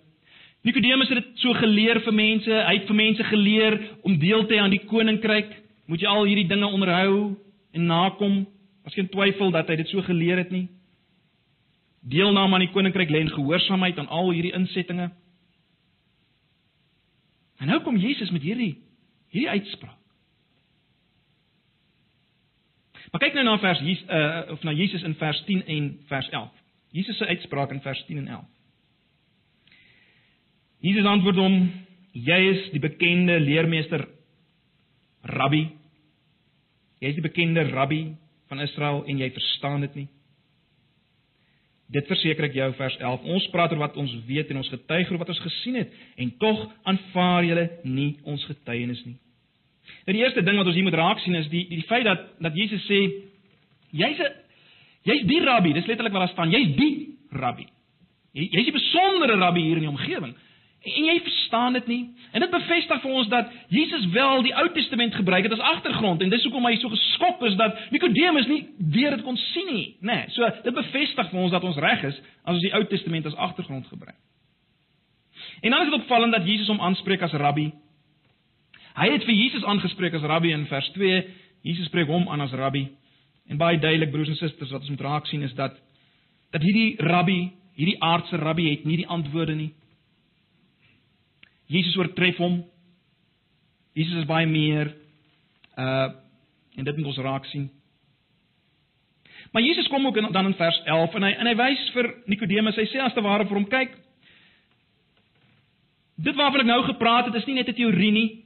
Nikodemus het dit so geleer vir mense. Hy het vir mense geleer om deel te hê aan die koninkryk. Moet jy al hierdie dinge onderhou en nakom? Was geen twyfel dat hy dit so geleer het nie. Deelname aan die koninkryk lê in gehoorsaamheid aan al hierdie insettinge. En nou kom Jesus met hierdie hierdie uitspraak. Maar kyk nou na vers hier uh of na Jesus in vers 10 en vers 11. Jesus se uitspraak in vers 10 en 11. Jesus antwoord hom: "Jy is die bekende leermeester Rabbi. Jy is die bekende Rabbi van Israel en jy verstaan dit nie." Dit verseker ek jou vers 11. Ons praat oor wat ons weet en ons getuig oor wat ons gesien het en tog aanvaar julle nie ons getuienis nie. Nou die eerste ding wat ons hier moet raak sien is die die, feit dat dat Jesus sê jy's 'n jy's die rabbi, dis letterlik wat daar staan, jy's die rabbi. Jy, jy's 'n besondere rabbi hier in die omgewing. En jy verstaan dit nie. En dit bevestig vir ons dat Jesus wel die Ou Testament gebruik het as agtergrond en dis hoekom hy so geskok is dat Nikodemus nie weer dit kon sien nie, nê. Nee, so dit bevestig vir ons dat ons reg is as ons die Ou Testament as agtergrond gebruik. En dan is dit opvallend dat Jesus hom aanspreek as rabbi Hy het vir Jesus aangespreek as rabbi in vers 2. Jesus spreek hom aan as rabbi. En baie duidelik broers en susters wat ons moet raak sien is dat dat hierdie rabbi, hierdie aardse rabbi het nie die antwoorde nie. Jesus oortref hom. Jesus is baie meer uh en dit moet ons raak sien. Maar Jesus kom ook in, dan in vers 11 en hy en hy wys vir Nikodemus, hy sê as te ware vir hom kyk. Dit waarvan ek nou gepraat het is nie net 'n teorie nie.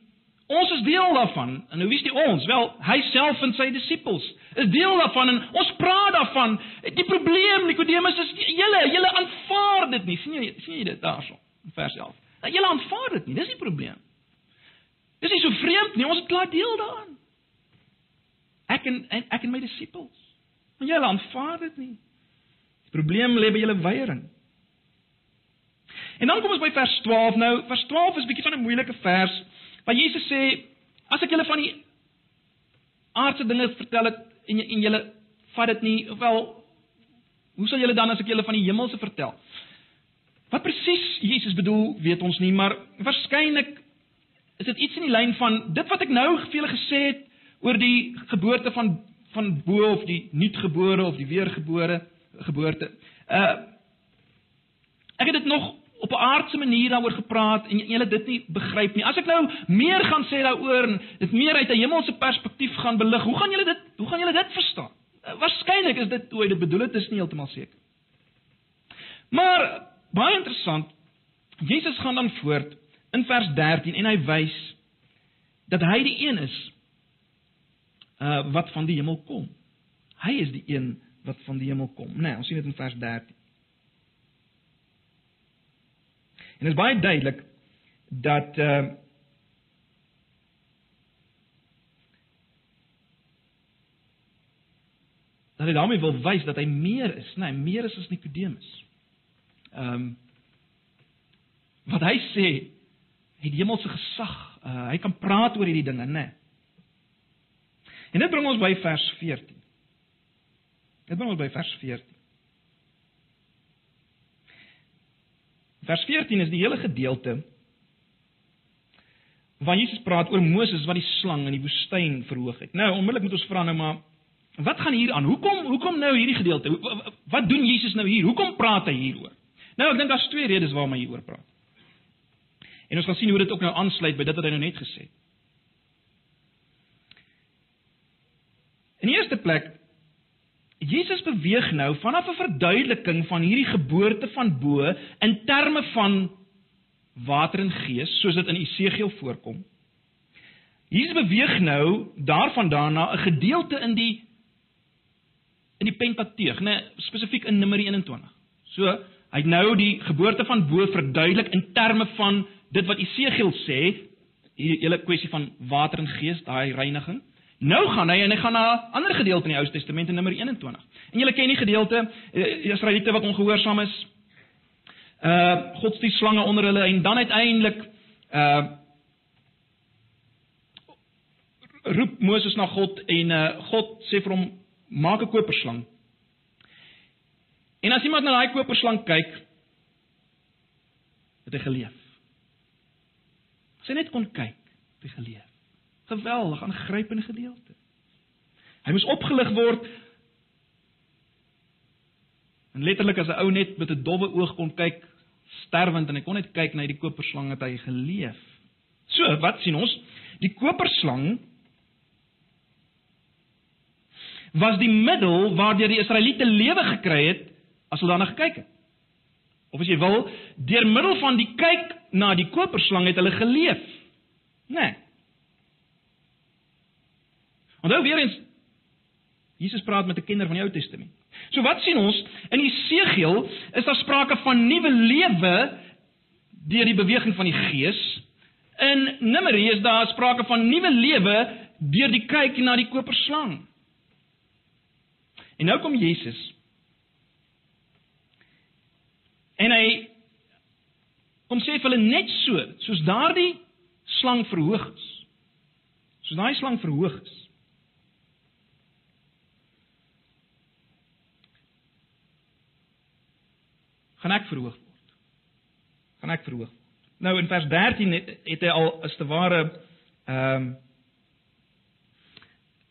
Ons is deel daarvan. En hoe weet jy ons? Wel, hy self en sy disippels is deel daarvan en ons praat daarvan. Die probleem Nikodemus is julle, julle aanvaar dit nie. sien jy sien jy dit daarso in vers 11. Dat julle aanvaar dit nie. Dis die probleem. Dis nie so vreemd nie. Ons het klaar deel daaraan. Ek en, en ek en my disippels. Maar julle aanvaar dit nie. Die probleem lê by julle weiering. En dan kom ons by vers 12 nou. Vers 12 is 'n bietjie van 'n moeilike vers. Maar Jesus sê as ek julle van die aardse dinge vertel het en en julle vat dit nie, wel hoe sal julle dan as ek julle van die hemelse vertel? Wat presies Jesus bedoel, weet ons nie, maar waarskynlik is dit iets in die lyn van dit wat ek nou vir julle gesê het oor die geboorte van van bo of die nuutgebore of die weergebore geboorte. Uh ek het dit nog op 'n aardse manier daaroor gepraat en julle dit nie begryp nie. As ek nou meer gaan sê daaroor en dit meer uit 'n hemelse perspektief gaan belig, hoe gaan julle dit hoe gaan julle dit verstaan? Waarskynlik is dit hoe hy dit bedoel het, is nie heeltemal seker. Maar baie interessant, Jesus gaan dan voort in vers 13 en hy wys dat hy die een is uh wat van die hemel kom. Hy is die een wat van die hemel kom. Nee, ons sien dit in vers 13. En dit is baie duidelik dat uh dat hy daarmee wil wys dat hy meer is, nee, meer is as Nikodemus. Ehm um, wat hy sê, het die hemelse gesag. Uh, hy kan praat oor hierdie dinge, nê. Nee. En dit bring ons by vers 14. Dit bring ons by vers 14. Vers 14 is die hele gedeelte waar Jesus praat oor Moses wat die slang in die woestyn verhoog het. Nou, onmiddellik moet ons vra nou maar wat gaan hier aan? Hoekom hoekom nou hierdie gedeelte? Wat doen Jesus nou hier? Hoekom praat hy hieroor? Nou, ek dink daar's twee redes waarom hy hieroor praat. En ons gaan sien hoe dit ook nou aansluit by dit wat hy nou net gesê het. In die eerste plek Jesus beweeg nou vanaf 'n verduideliking van hierdie geboorte van bo in terme van water en gees soos dit in Esegiel voorkom. Jesus beweeg nou daarvandaan na 'n gedeelte in die in die Pentateug, né, spesifiek in Numeri 21. So, hy het nou die geboorte van bo verduidelik in terme van dit wat Esegiel sê, hierdie hele kwessie van water en gees, daai reiniging. Nou gaan hy en hy gaan na 'n ander gedeelte in die Ou Testament in Numeri 21. En julle ken die gedeelte, eh, die Israeliete wat ongehoorsaam is. Uh God stuur slange onder hulle en dan uiteindelik uh roep Moses na God en uh God sê vir hom maak 'n koperslang. En as iemand na daai koperslang kyk, het hy geleef. As hy net kon kyk, het hy geleef. Geweldig aangrypende gedeelte. Hy moes opgelig word. En letterlik as 'n ou net met 'n dowwe oog kon kyk, sterwend en hy kon net kyk na die koperslang het hy geleef. So, wat sien ons? Die koperslang was die middel waardeur die Israeliete lewe gekry het as hulle daarna gekyk het. Of as jy wil, deur middel van die kyk na die koperslang het hulle geleef. Nee. Onthou weer eens Jesus praat met 'n kenner van die Ou Testament. So wat sien ons? In Esegiel is daar sprake van nuwe lewe deur die beweging van die Gees. In Numeri is daar sprake van nuwe lewe deur die kyk na die koperslang. En nou kom Jesus. En hy kom sê vir hulle net so, soos daardie slang verhoog is. Soos daai slang verhoog is. Gaan ek verhoog word. Gaan ek verhoog word. Nou in vers 13 het, hy al as te ware ehm um,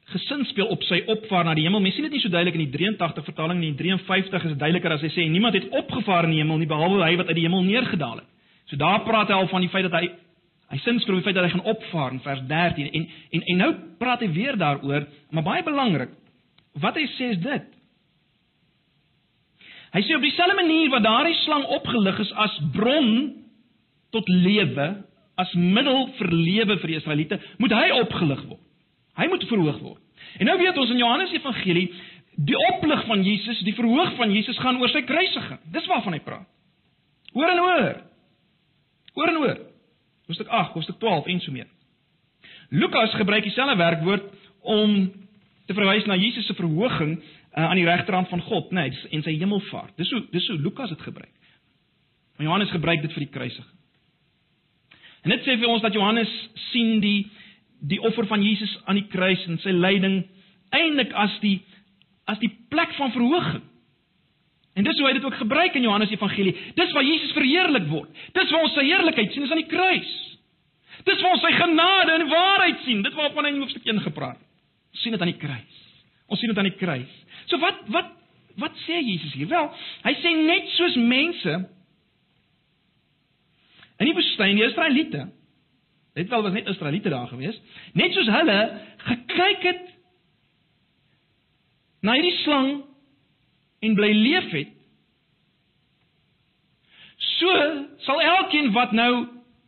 gesin speel op sy opvaar na die hemel. Mens sien dit nie so duidelik in die 83 vertaling nie. In 53 is dit duideliker as hy sê niemand het opgevaar in die hemel nie behalwe hy wat uit die hemel neergedaal het. So daar praat hy al van die feit dat hy hy sin speel op die feit dat hy gaan opvaar in vers 13 en en en nou praat hy weer daaroor, maar baie belangrik. Wat hy sê is dit Hy sê op dieselfde manier wat daardie slang opgelig is as bron tot lewe, as middel vir lewe vir die Israeliete, moet hy opgelig word. Hy moet verhoog word. En nou weet ons in Johannes Evangelie, die oplig van Jesus, die verhoog van Jesus gaan oor sy kruisiging. Dis waarvan hy praat. Oor en oor. Oor en oor. Hoofstuk 8, hoofstuk 12 en so meer. Lukas gebruik dieselfde werkwoord om te verwys na Jesus se verhoging uh, aan die regterhand van God, nee, en sy hemelvaart. Dis hoe dis hoe Lukas dit gebruik. Maar Johannes gebruik dit vir die kruisiging. En dit sê vir ons dat Johannes sien die die offer van Jesus aan die kruis en sy lyding eintlik as die as die plek van verhoging. En dis hoe hy dit ook gebruik in Johannes Evangelie. Dis waar Jesus verheerlik word. Dis waar ons sy heerlikheid sien, is aan die kruis. Dis waar ons sy genade en waarheid sien. Dit waarvan hy in hoofstuk 1 gepraat het. Sien dit aan die kruis. Ons sien dit aan die kruis. So wat wat wat sê Jesus hier? Wel, hy sê net soos mense in die woestyn, die Israeliete, dit wel was net Israeliete daar gewees, net soos hulle gekyk het na hierdie slang en bly leef het, so sal elkeen wat nou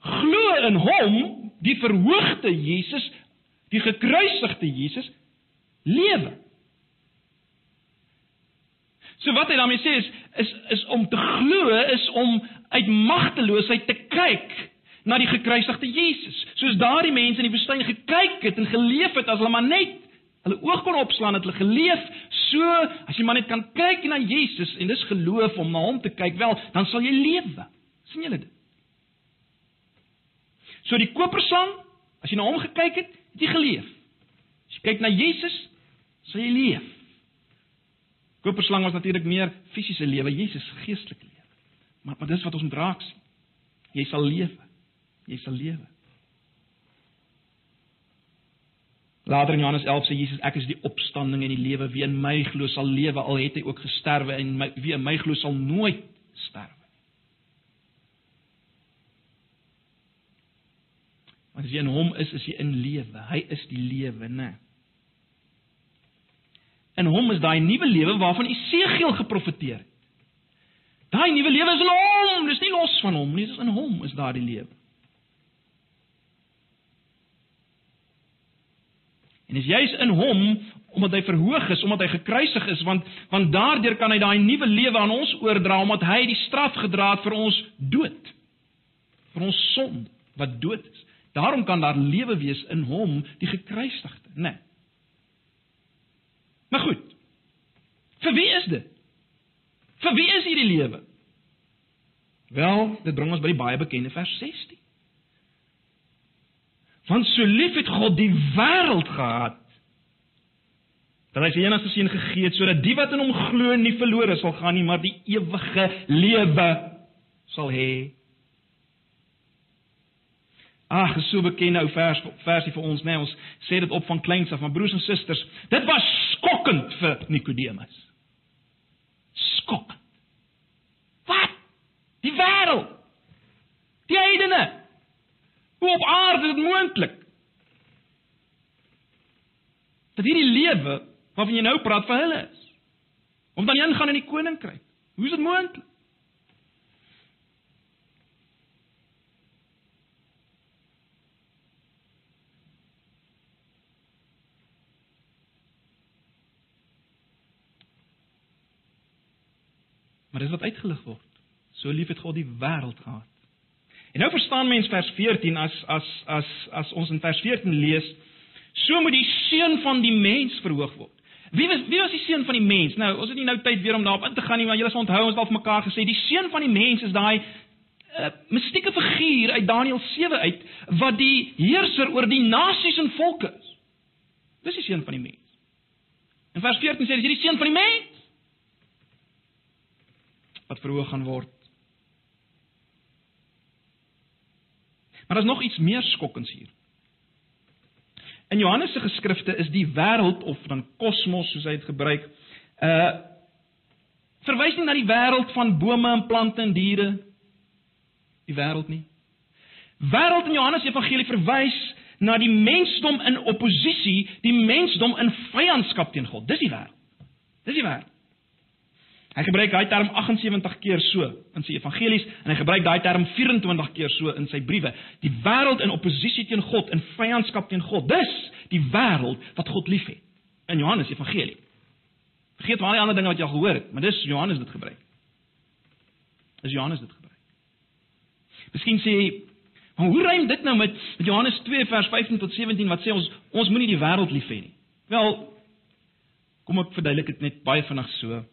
glo in hom, die verhoogde Jesus, die gekruisigde Jesus, lewe. So wat hy daarmee sê is is is om te glo is om uit magteloosheid te kyk na die gekruisigde Jesus. Soos daardie mense in die woestyn gekyk het en geleef het as hulle maar net hulle oog kon opslaan het hulle geleef. So as jy maar net kan kyk na Jesus en dis geloof om na hom te kyk, wel, dan sal jy lewe. sien julle dit? So die koperslang, as jy na hom gekyk het, het jy geleef. As jy kyk na Jesus, sal jy leef. Koperslang was natuurlik meer fisiese lewe, Jesus geestelike lewe. Maar maar dis wat ons moet raak sien. Jy sal lewe. Jy sal lewe. Later in Johannes 11 sê Jesus ek is die opstanding en die lewe wie in my glo sal lewe al het hy ook gesterwe en my, wie in my glo sal nooit sterwe. Want as jy in hom is, is jy in lewe. Hy is die lewe, né? In hom is daai nuwe lewe waarvan Esegiel geprofeteer het. Daai nuwe lewe is in hom, dis nie los van hom nie, dis in hom is daardie lewe. En as jy's in hom omdat hy verhoog is, omdat hy gekruisig is, want want daardeur kan hy daai nuwe lewe aan ons oordra omdat hy die straf gedra het vir ons dood. Vir ons sonde wat dood is. Daarom kan daar lewe wees in hom, die gekruisigde, né? Nee. Maar goed. Vir wie is dit? Vir wie is hierdie lewe? Wel, dit bring ons by die baie bekende vers 16. Want so lief het God die wêreld gehad dat hy sy enigste seun gegee het sodat die wat in hom glo nie verlore sal gaan nie, maar die ewige lewe sal hê. Ag, so bekende ou vers versie vir ons, né? Nee, ons sê dit op van kleins af, maar broers en susters, dit was skokkend vir Nikodemus. Skokkend. Wat? Die wêreld. Die heidene. Hoe op aarde is dit moontlik? Dat hierdie lewe waarvan jy nou praat vir hulle is. Om dan ingaan in die koninkryk. Hoe is dit moontlik? Maar dis wat uitgelig word. So lief het God die wêreld gehad. En nou verstaan mens vers 14 as as as as ons in vers 14 lees, so moet die seun van die mens verhoog word. Wie was wie was die seun van die mens? Nou, ons het nie nou tyd weer om daarop in te gaan nie, maar julle sal onthou ons het al vir mekaar gesê, die seun van die mens is daai uh, mystieke figuur uit Daniël 7 uit wat die heerser oor die nasies en volke is. Dis die seun van die mens. In vers 14 sê hy dis die seun van die mens wat verhoog gaan word. Maar daar's nog iets meer skokkends hier. In Johannes se geskrifte is die wêreld of dan kosmos soos hy dit gebruik, uh verwys nie na die wêreld van bome en plante en diere die wêreld nie. Wêreld in Johannes Evangelie verwys na die mensdom in oppositie, die mensdom in vyandskap teen God. Dis die wêreld. Dis die wêreld. Hy gebruik daai term 78 keer so in sy evangelies en hy gebruik daai term 24 keer so in sy briewe. Die wêreld in oppositie teen God, in vyandskap teen God. Dis die wêreld wat God liefhet in Johannes Evangelie. Vergeet maar al die ander dinge wat jy al gehoor het, maar dis Johannes dit gebruik. Dis Johannes dit gebruik. Miskien sê jy, "Maar hoe rym dit nou met Johannes 2 vers 15 tot 17 wat sê ons ons moenie die wêreld lief hê nie?" Wel, kom ek verduidelik dit net baie vinnig so.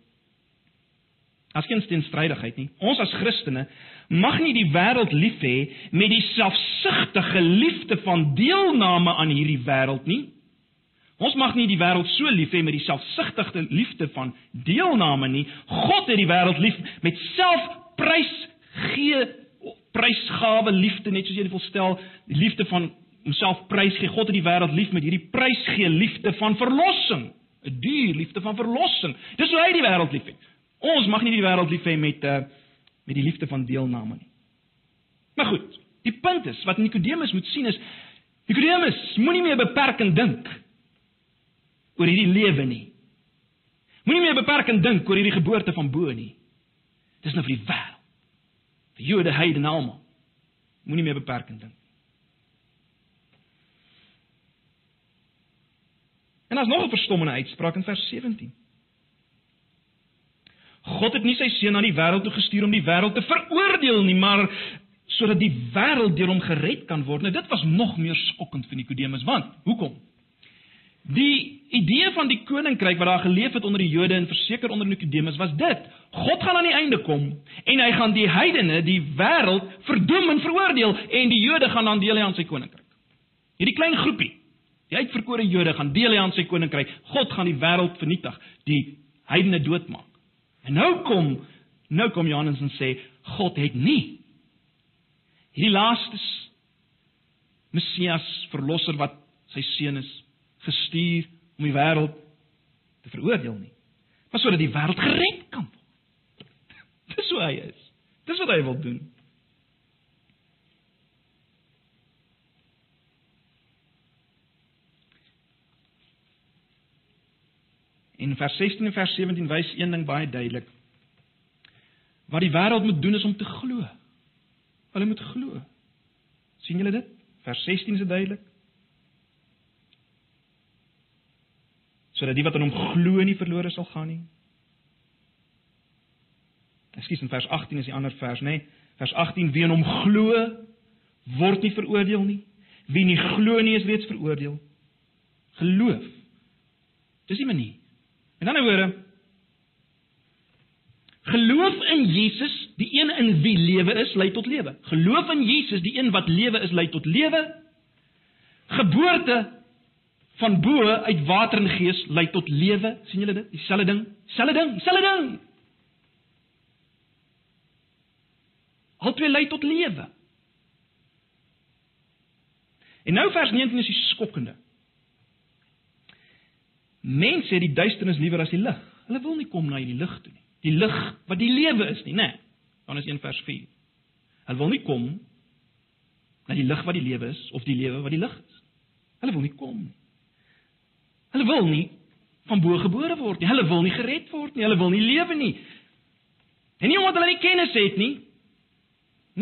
As geen teenstrydigheid nie. Ons as Christene mag nie die wêreld lief hê met die selfsugtige liefde van deelname aan hierdie wêreld nie. Ons mag nie die wêreld so lief hê met die selfsugtige liefde van deelname nie. God het die wêreld lief met selfprys gee prysgawe liefde net soos jy dit wil stel, die liefde van homself prys gee. God het die wêreld lief met hierdie prysgee liefde van verlossing, 'n duur liefde van verlossing. Dis hoe hy die wêreld liefhet. Ons mag nie die wêreld lief hê met uh met die liefde van deelname nie. Maar goed, die punt is wat Nikodemus moet sien is Nikodemus moenie meer beperkend dink oor hierdie lewe nie. Moenie meer beperkend dink oor hierdie geboorte van bo nie. Dis nou vir die wêreld. Vir Jode, heidene almal. Moenie meer beperkend dink. En daar's nog 'n verstommende uitspraak in vers 17. God het nie sy seun na die wêreld toe gestuur om die wêreld te veroordeel nie, maar sodat die wêreld deur hom gered kan word. Nou dit was nog meer skokkend vir Nikodemus, want hoekom? Die idee van die koninkryk wat daar geleef het onder die Jode en verseker onder Nikodemus was dit: God gaan aan die einde kom en hy gaan die heidene, die wêreld verdoem en veroordeel en die Jode gaan dan deel hê aan sy koninkryk. Hierdie klein groepie, die uitverkore Jode gaan deel hê aan sy koninkryk. God gaan die wêreld vernietig, die heidene doodmaak. En nou kom nou kom Johannes en sê God het nie hierdie laaste Messias verlosser wat sy seun is gestuur om die wêreld te veroordeel nie, maar sodat die wêreld gered kan word. [LAUGHS] Dis hoe hy is. Dis wat hy wil doen. In vers 16 en vers 17 wys een ding baie duidelik. Wat die wêreld moet doen is om te glo. Hulle moet glo. sien julle dit? Vers 16 is dit duidelik. sodat die wat aan hom glo nie verlore sal gaan nie. Ekskuus in vers 18 is die ander vers, nê? Nee? Vers 18 wie aan hom glo word nie veroordeel nie. Wie nie glo nie is reeds veroordeel. Geloof. Dis die manier. En dan hoor Geloof in Jesus, die een in wie lewe is, lei tot lewe. Geloof in Jesus, die een wat lewe is, lei tot lewe. Geboorte van bo uit water en gees lei tot lewe. sien julle dit? Dieselfde ding, dieselfde ding, dieselfde ding. Albei lei tot lewe. En nou vers 19 is die skokkende. Mense het die duisternis liewer as die lig. Hulle wil nie kom na hierdie lig toe nie. Die lig wat die lewe is nie, né? Nee. Is 1 vers 4. Hulle wil nie kom na die lig wat die lewe is of die lewe wat die lig is. Hulle wil nie kom nie. Hulle wil nie van bo gebore word nie. Hulle wil nie gered word nie. Hulle wil nie lewe nie. En nie omdat hulle nie kennis het nie.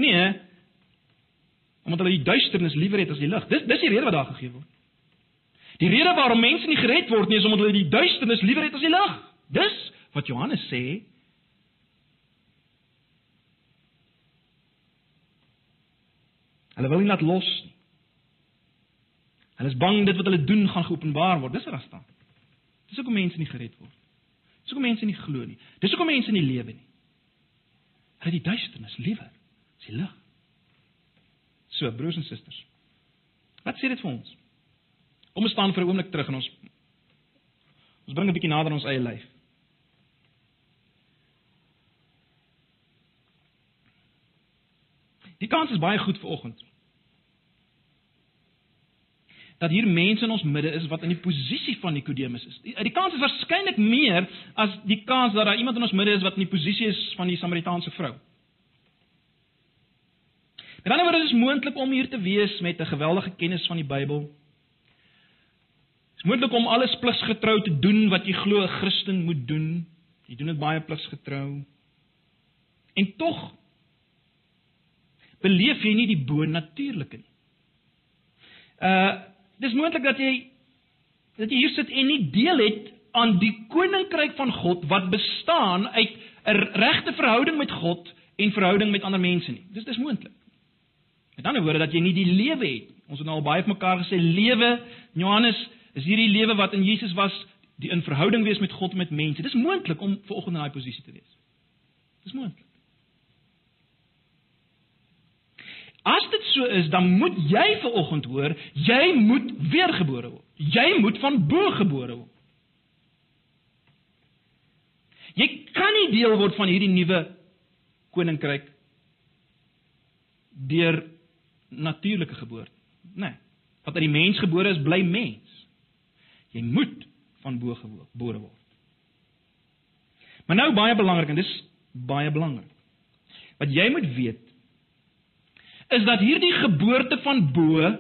Nee. Omdat hulle die duisternis liewer het as die lig. Dis dis die rede wat daar gegee word. Die rede waarom mense nie gered word nie is omdat hulle die duisternis liewer het as die lig. Dis wat Johannes sê. Hulle wil nie laat los nie. Hulle is bang dit wat hulle doen gaan geopenbaar word. Dis wat daar staan. Dis hoekom mense nie gered word. Dis hoekom mense nie glo nie. Dis hoekom mense nie lewe nie. Hulle die duisternis liewer as die lig. So, broers en susters. Wat sê dit vir ons? Kom ons staan vir 'n oomblik terug en ons ons bring 'n bietjie nader aan ons eie lyf. Die kans is baie goed vir oggend dat hier mense in ons midde is wat in die posisie van Nikodemus is. Die, die kans is waarskynlik meer as die kans dat daar iemand in ons midde is wat in die posisie is van die Samaritaanse vrou. Met ander woorde is dit moontlik om hier te wees met 'n geweldige kennis van die Bybel. Moontlik om alles pligsgetrou te doen wat jy glo 'n Christen moet doen. Jy doen dit baie pligsgetrou. En tog beleef jy nie die bo-natuurlike nie. Uh dis moontlik dat jy dat jy hier sit en nie deel het aan die koninkryk van God wat bestaan uit 'n regte verhouding met God en verhouding met ander mense nie. Dis dis moontlik. Met ander woorde dat jy nie die lewe het. Ons het nou al baie vir mekaar gesê lewe Johannes is hierdie lewe wat in Jesus was, die in verhouding wees met God en met mense. Dis moontlik om vanoggend in daai posisie te wees. Dis moontlik. As dit so is, dan moet jy ver oggend hoor, jy moet weergebore word. Jy moet van bo gebore word. Jy kan nie deel word van hierdie nuwe koninkryk deur natuurlike geboorte. Nee. Wat uit die mens gebore is, bly mens. Jy moet van bo gebore word. Maar nou baie belangrik en dis baie belangrik. Wat jy moet weet is dat hierdie geboorte van bo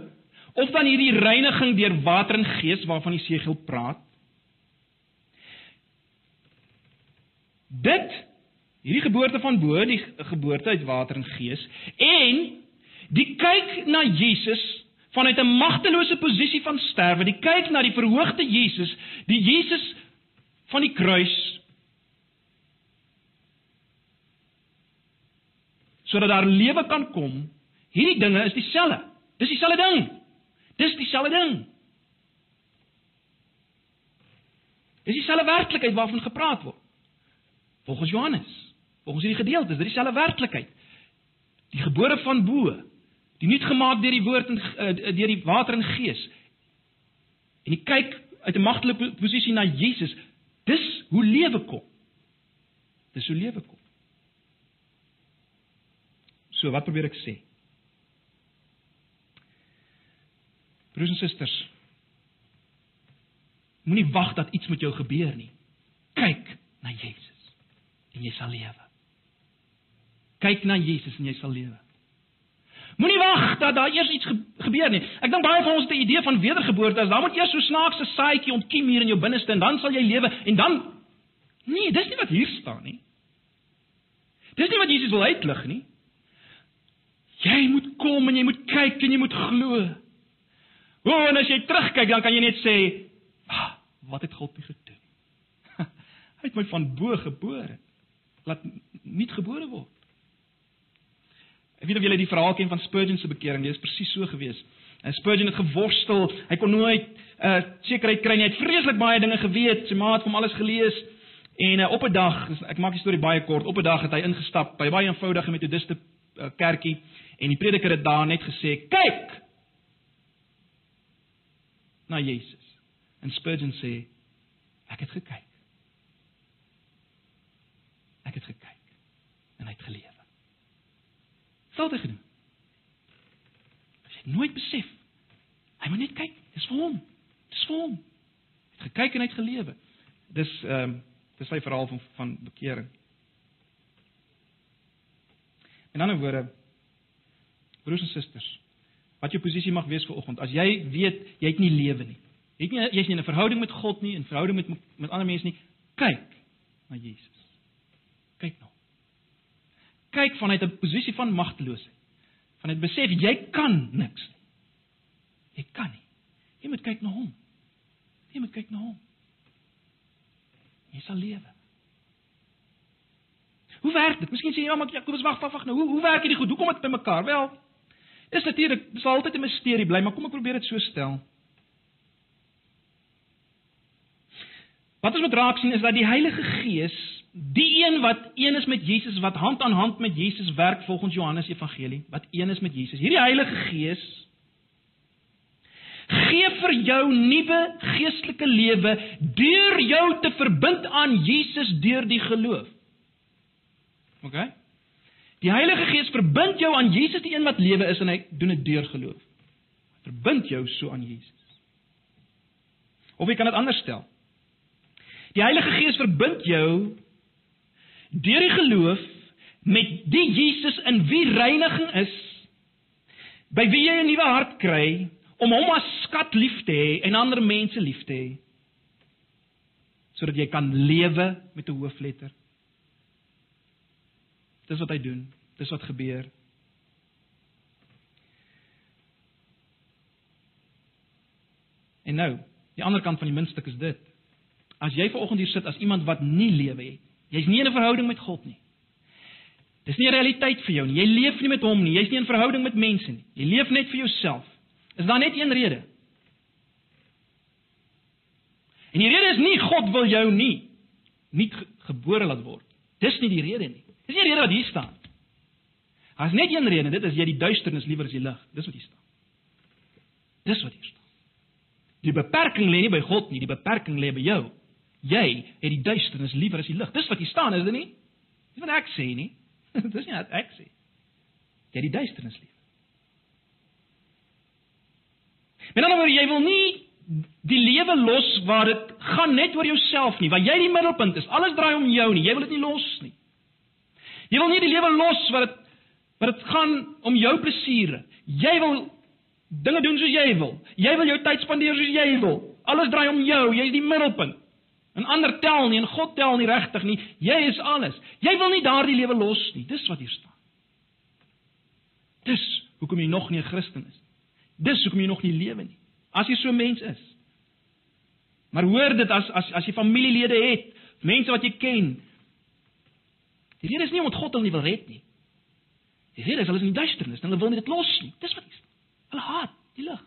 of dan hierdie reiniging deur water en gees waarvan die segel praat Dit hierdie geboorte van bo, die geboorte uit water en gees en die kyk na Jesus vanuit 'n magtelose posisie van sterwe, die kyk na die verhoogde Jesus, die Jesus van die kruis sodat daar lewe kan kom. Hierdie dinge is dieselfde. Dis dieselfde ding. Dis dieselfde ding. Dis dieselfde werklikheid waarvan gepraat word. Volgens Johannes, volgens hierdie gedeelte, is dit dieselfde werklikheid. Die gebore van bo, die nuut gemaak deur die woord en uh, deur die water en gees. En jy kyk uit 'n magtelike posisie na Jesus, dis hoe lewe kom. Dis hoe lewe kom. So, wat probeer ek sê? Broers en susters, moenie wag dat iets met jou gebeur nie. Kyk na Jesus en jy sal lewe. Kyk na Jesus en jy sal lewe. Moenie wag dat daar eers iets gebeur nie. Ek dink baie van ons het 'n idee van wedergeboorte as dan moet eers so snaakse saadjie ontkiem hier in jou binneste en dan sal jy lewe en dan Nee, dis nie wat hier staan nie. Dis nie wat Jesus wil uitlig nie. Jy moet kom en jy moet kyk en jy moet glo. O, en as jy terugkyk, dan kan jy net sê, ah, "Wat het God nie gedoen?" [LAUGHS] Hy het my van bo gebore. Laat nie gebore word. Ek weet of julle die verhaal ken van Spurgeon se bekering, dit is presies so gewees. En Spurgeon het geworstel, hy kon nooit 'n uh, sekerheid kry nie. Hy het vreeslik baie dinge geweet, sy ma het hom alles gelees. En uh, op 'n dag, ek maak die storie baie kort, op 'n dag het hy ingestap by baie eenvoudige metodiste uh, kerkie En die prediker het daar net gesê: "Kyk na Jesus." En Spurgeon sê: "Ek het gekyk. Ek het gekyk en hy het gelewe." Dit gedoen? As jy nooit besef, hy moet net kyk, dis vir hom. Dis vir hom. Hy het gekyk en hy het gelewe. Dis ehm um, dis sy verhaal van van bekering. In ander woorde, Broers en susters, wat jou posisie mag wees vir oggend, as jy weet jy het nie lewe nie. Jy het nie jy's nie in 'n verhouding met God nie, in verhouding met met ander mense nie, kyk na Jesus. Kyk nou. Kyk vanuit 'n posisie van magteloosheid. Vanuit besef jy kan niks. Jy kan nie. Jy moet kyk na hom. Jy moet kyk na hom. Jy sal lewe. Hoe werk dit? Miskien sê jy ja, maar Jakobus wag, wag, wag nou. Hoe hoe werk hierdie goed? Hoe kom dit mekaar? Wel, Dis natuurlik, dit sal altyd 'n misterie bly, maar kom ek probeer dit so stel. Wat ons moet raak sien is dat die Heilige Gees, die een wat een is met Jesus, wat hand aan hand met Jesus werk volgens Johannes Evangelie, wat een is met Jesus. Hierdie Heilige Gees gee vir jou nuwe geestelike lewe deur jou te verbind aan Jesus deur die geloof. OK? Die Heilige Gees verbind jou aan Jesus, die een wat lewe is en hy doen dit deur geloof. Verbind jou so aan Jesus. Of jy kan dit anders stel. Die Heilige Gees verbind jou deur die geloof met die Jesus in wie reiniging is, by wie jy 'n nuwe hart kry om hom as skat lief te hê en ander mense lief te hê sodat jy kan lewe met 'n hoofletter. Dis wat hy doen. Dis wat gebeur. En nou, die ander kant van die muntstuk is dit. As jy ver oggend hier sit as iemand wat nie lewe het, jy's nie in 'n verhouding met God nie. Dis nie 'n realiteit vir jou nie. Jy leef nie met hom nie. Jy's nie in verhouding met mense nie. Jy leef net vir jouself. Is daar net een rede? En die rede is nie God wil jou nie nie gebore laat word. Dis nie die rede nie. Dis nie die rede wat hier staan. Daar's net een rede, dit is jy die duisternis liewer as die lig. Dis wat hier staan. Dis wat hier staan. Die beperking lê nie by God nie, die beperking lê by jou. Jy het die duisternis liewer as die lig. Dis wat hier staan, is dit nie? Dis wat ek sê nie. [LAUGHS] Dis nie wat ek sê. Jy het die duisternis lief. Met ander woorde, jy wil nie die lewe los waar dit gaan net oor jouself nie, waar jy die middelpunt is. Alles draai om jou nie. Jy wil dit nie los nie. Jy wil nie die lewe los waar dit waar dit gaan om jou plesiere. Jy wil dinge doen soos jy wil. Jy wil jou tyd spandeer soos jy wil. Alles draai om jou. Jy's die middelpunt. En ander tel nie en God tel nie regtig nie. Jy is alles. Jy wil nie daardie lewe los nie. Dis wat hier staan. Dis hoekom jy nog nie 'n Christen is. Dis hoekom jy nog nie lewe nie. As jy so 'n mens is. Maar hoor dit as as as jy familielede het, mense wat jy ken. Die rede is nie omdat God hulle nie wil red nie. Die rede is hulle is in duisternis en hulle wil nie dit los nie. Dis wat is. Hulle haat die lig.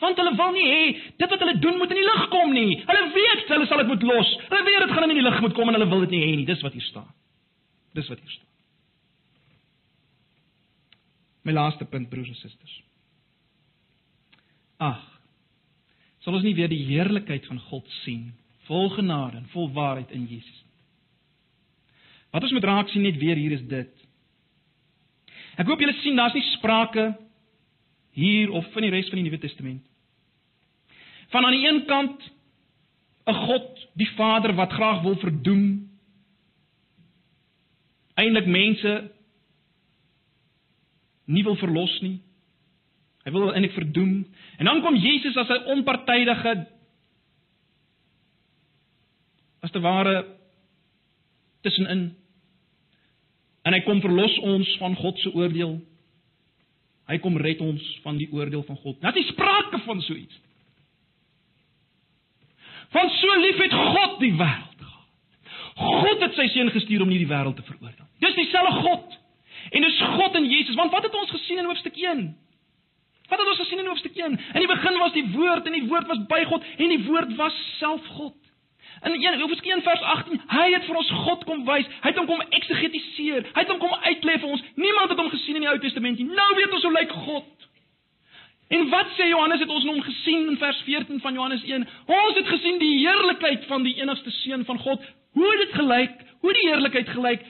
Want hulle wil nie hê dit wat hulle doen moet in die lig kom nie. Hulle weet hulle sal dit moet los. Hulle weet dit gaan in die lig moet kom en hulle wil dit nie hê nie. Dis wat hier staan. Dis wat hier staan. My laaste punt broers en susters. Ag. Sal ons nie weer die heerlikheid van God sien, vol genade en vol waarheid in Jesus nie. Wat ons moet raak sien net weer hier is dit. Ek hoop julle sien daar's nie sprake hier of in die res van die Nuwe Testament van aan die een kant 'n God, die Vader wat graag wil verdoem eintlik mense nie wil verlos nie. Hy wil eintlik verdoem. En dan kom Jesus as 'n onpartydige as te ware tussenin. En hy kom verlos ons van God se oordeel. Hy kom red ons van die oordeel van God. Dit is sprake van so iets. Want so lief het God die wêreld gehad. God het sy seun gestuur om nie die wêreld te veroordeel. Dis dieselfde God. En dis God in Jesus, want wat het ons gesien in hoofstuk 1? Wat het ons gesien in hoofstuk 1? In die begin was die woord en die woord was by God en die woord was self God. In 1 Hoofstuk 1 vers 18, hy het vir ons God kom wys. Hy het hom kom eksegetiseer. Hy het hom kom uitlê vir ons. Niemand het hom gesien in die Ou Testament nie. Nou weet ons hoe lyk God. En wat sê Johannes het ons hom gesien in vers 14 van Johannes 1? Ons het gesien die heerlikheid van die enigste seun van God. Hoe het dit gelyk? Hoe die heerlikheid gelyk?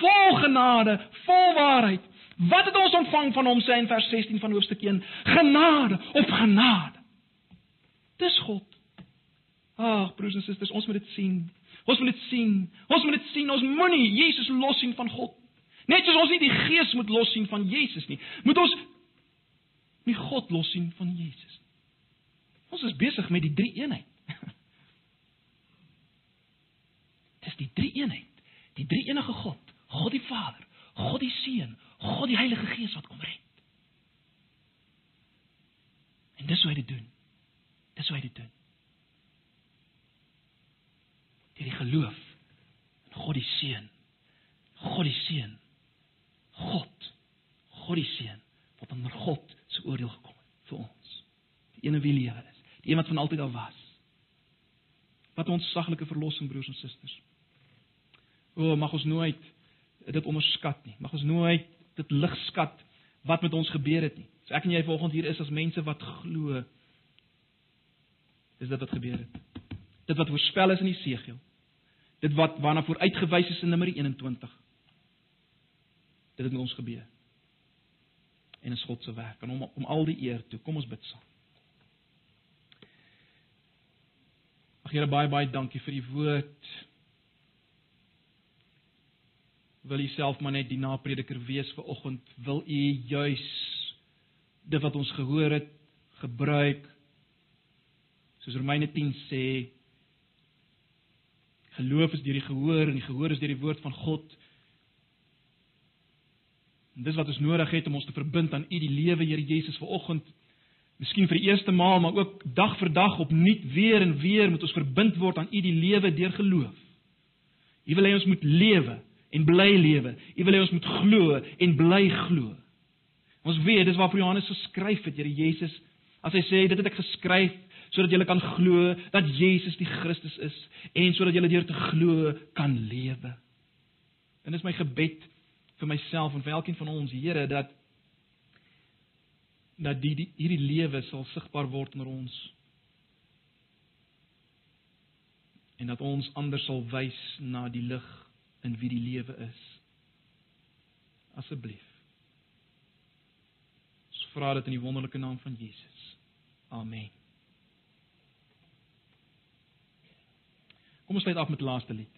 Vol genade, vol waarheid. Wat het ons ontvang van hom sê in vers 16 van hoofstuk 1? Genade op genade. Dis God. Ag, broers en susters, ons moet dit sien. Ons moet dit sien. Ons moet dit sien. Ons moenie Jesus los sien van God. Net soos ons nie die Gees moet los sien van Jesus nie, moet ons nie God los sien van Jesus nie. Ons is besig met die drie eenheid. [LAUGHS] Dis die drie eenheid. Die drie enige God, God die Vader, God die Seun, God die Heilige Gees wat kom red. En dis hoe hy dit doen. Dis hoe hy dit doen. Deur die geloof in God die Seun. God die Seun. God. God die Seun wat onder God se oordeel gekom het vir ons. Die een wie lewe is, die een wat van altyd al was. Wat ons saglike verlossing broers en susters. O, mag ons nooit dit onderskat nie. Mag ons nooit dit lig skat wat met ons gebeur het nie. So ek en jy vanoggend hier is as mense wat glo. Dis dit wat gebeur het. Dit wat voorspel is in Jesegiel. Dit wat waarna vooruitgewys is in Numeri 21. Dit het met ons gebeur en is God se werk en hom om al die eer toe. Kom ons bid saam. Ag Here baie baie dankie vir u woord. Wil u self maar net die naprediker wees vir oggend. Wil u juis dit wat ons gehoor het gebruik soos Romeine 10 sê geloof is deur die gehoor en die gehoor is deur die woord van God. En dis wat ons nodig het om ons te verbind aan U die lewe Here Jesus vanoggend. Miskien vir die eerste maal, maar ook dag vir dag opnuut weer en weer moet ons verbind word aan U die lewe deur geloof. U wil hê ons moet lewe en bly lewe. U wil hê ons moet glo en bly glo. Ons weet dis waarvoor Johannes geskryf het, Here Jesus, as hy sê dit het ek geskryf sodat julle kan glo dat Jesus die Christus is en sodat julle deur te glo kan lewe. En dis my gebed vir myself en vir elkeen van ons, Here, dat dat die, die hierdie lewe sal sigbaar word onder ons. En dat ons ander sal wys na die lig in wie die lewe is. Asseblief. Ons vra dit in die wonderlike naam van Jesus. Amen. Kom ons sluit af met die laaste lied.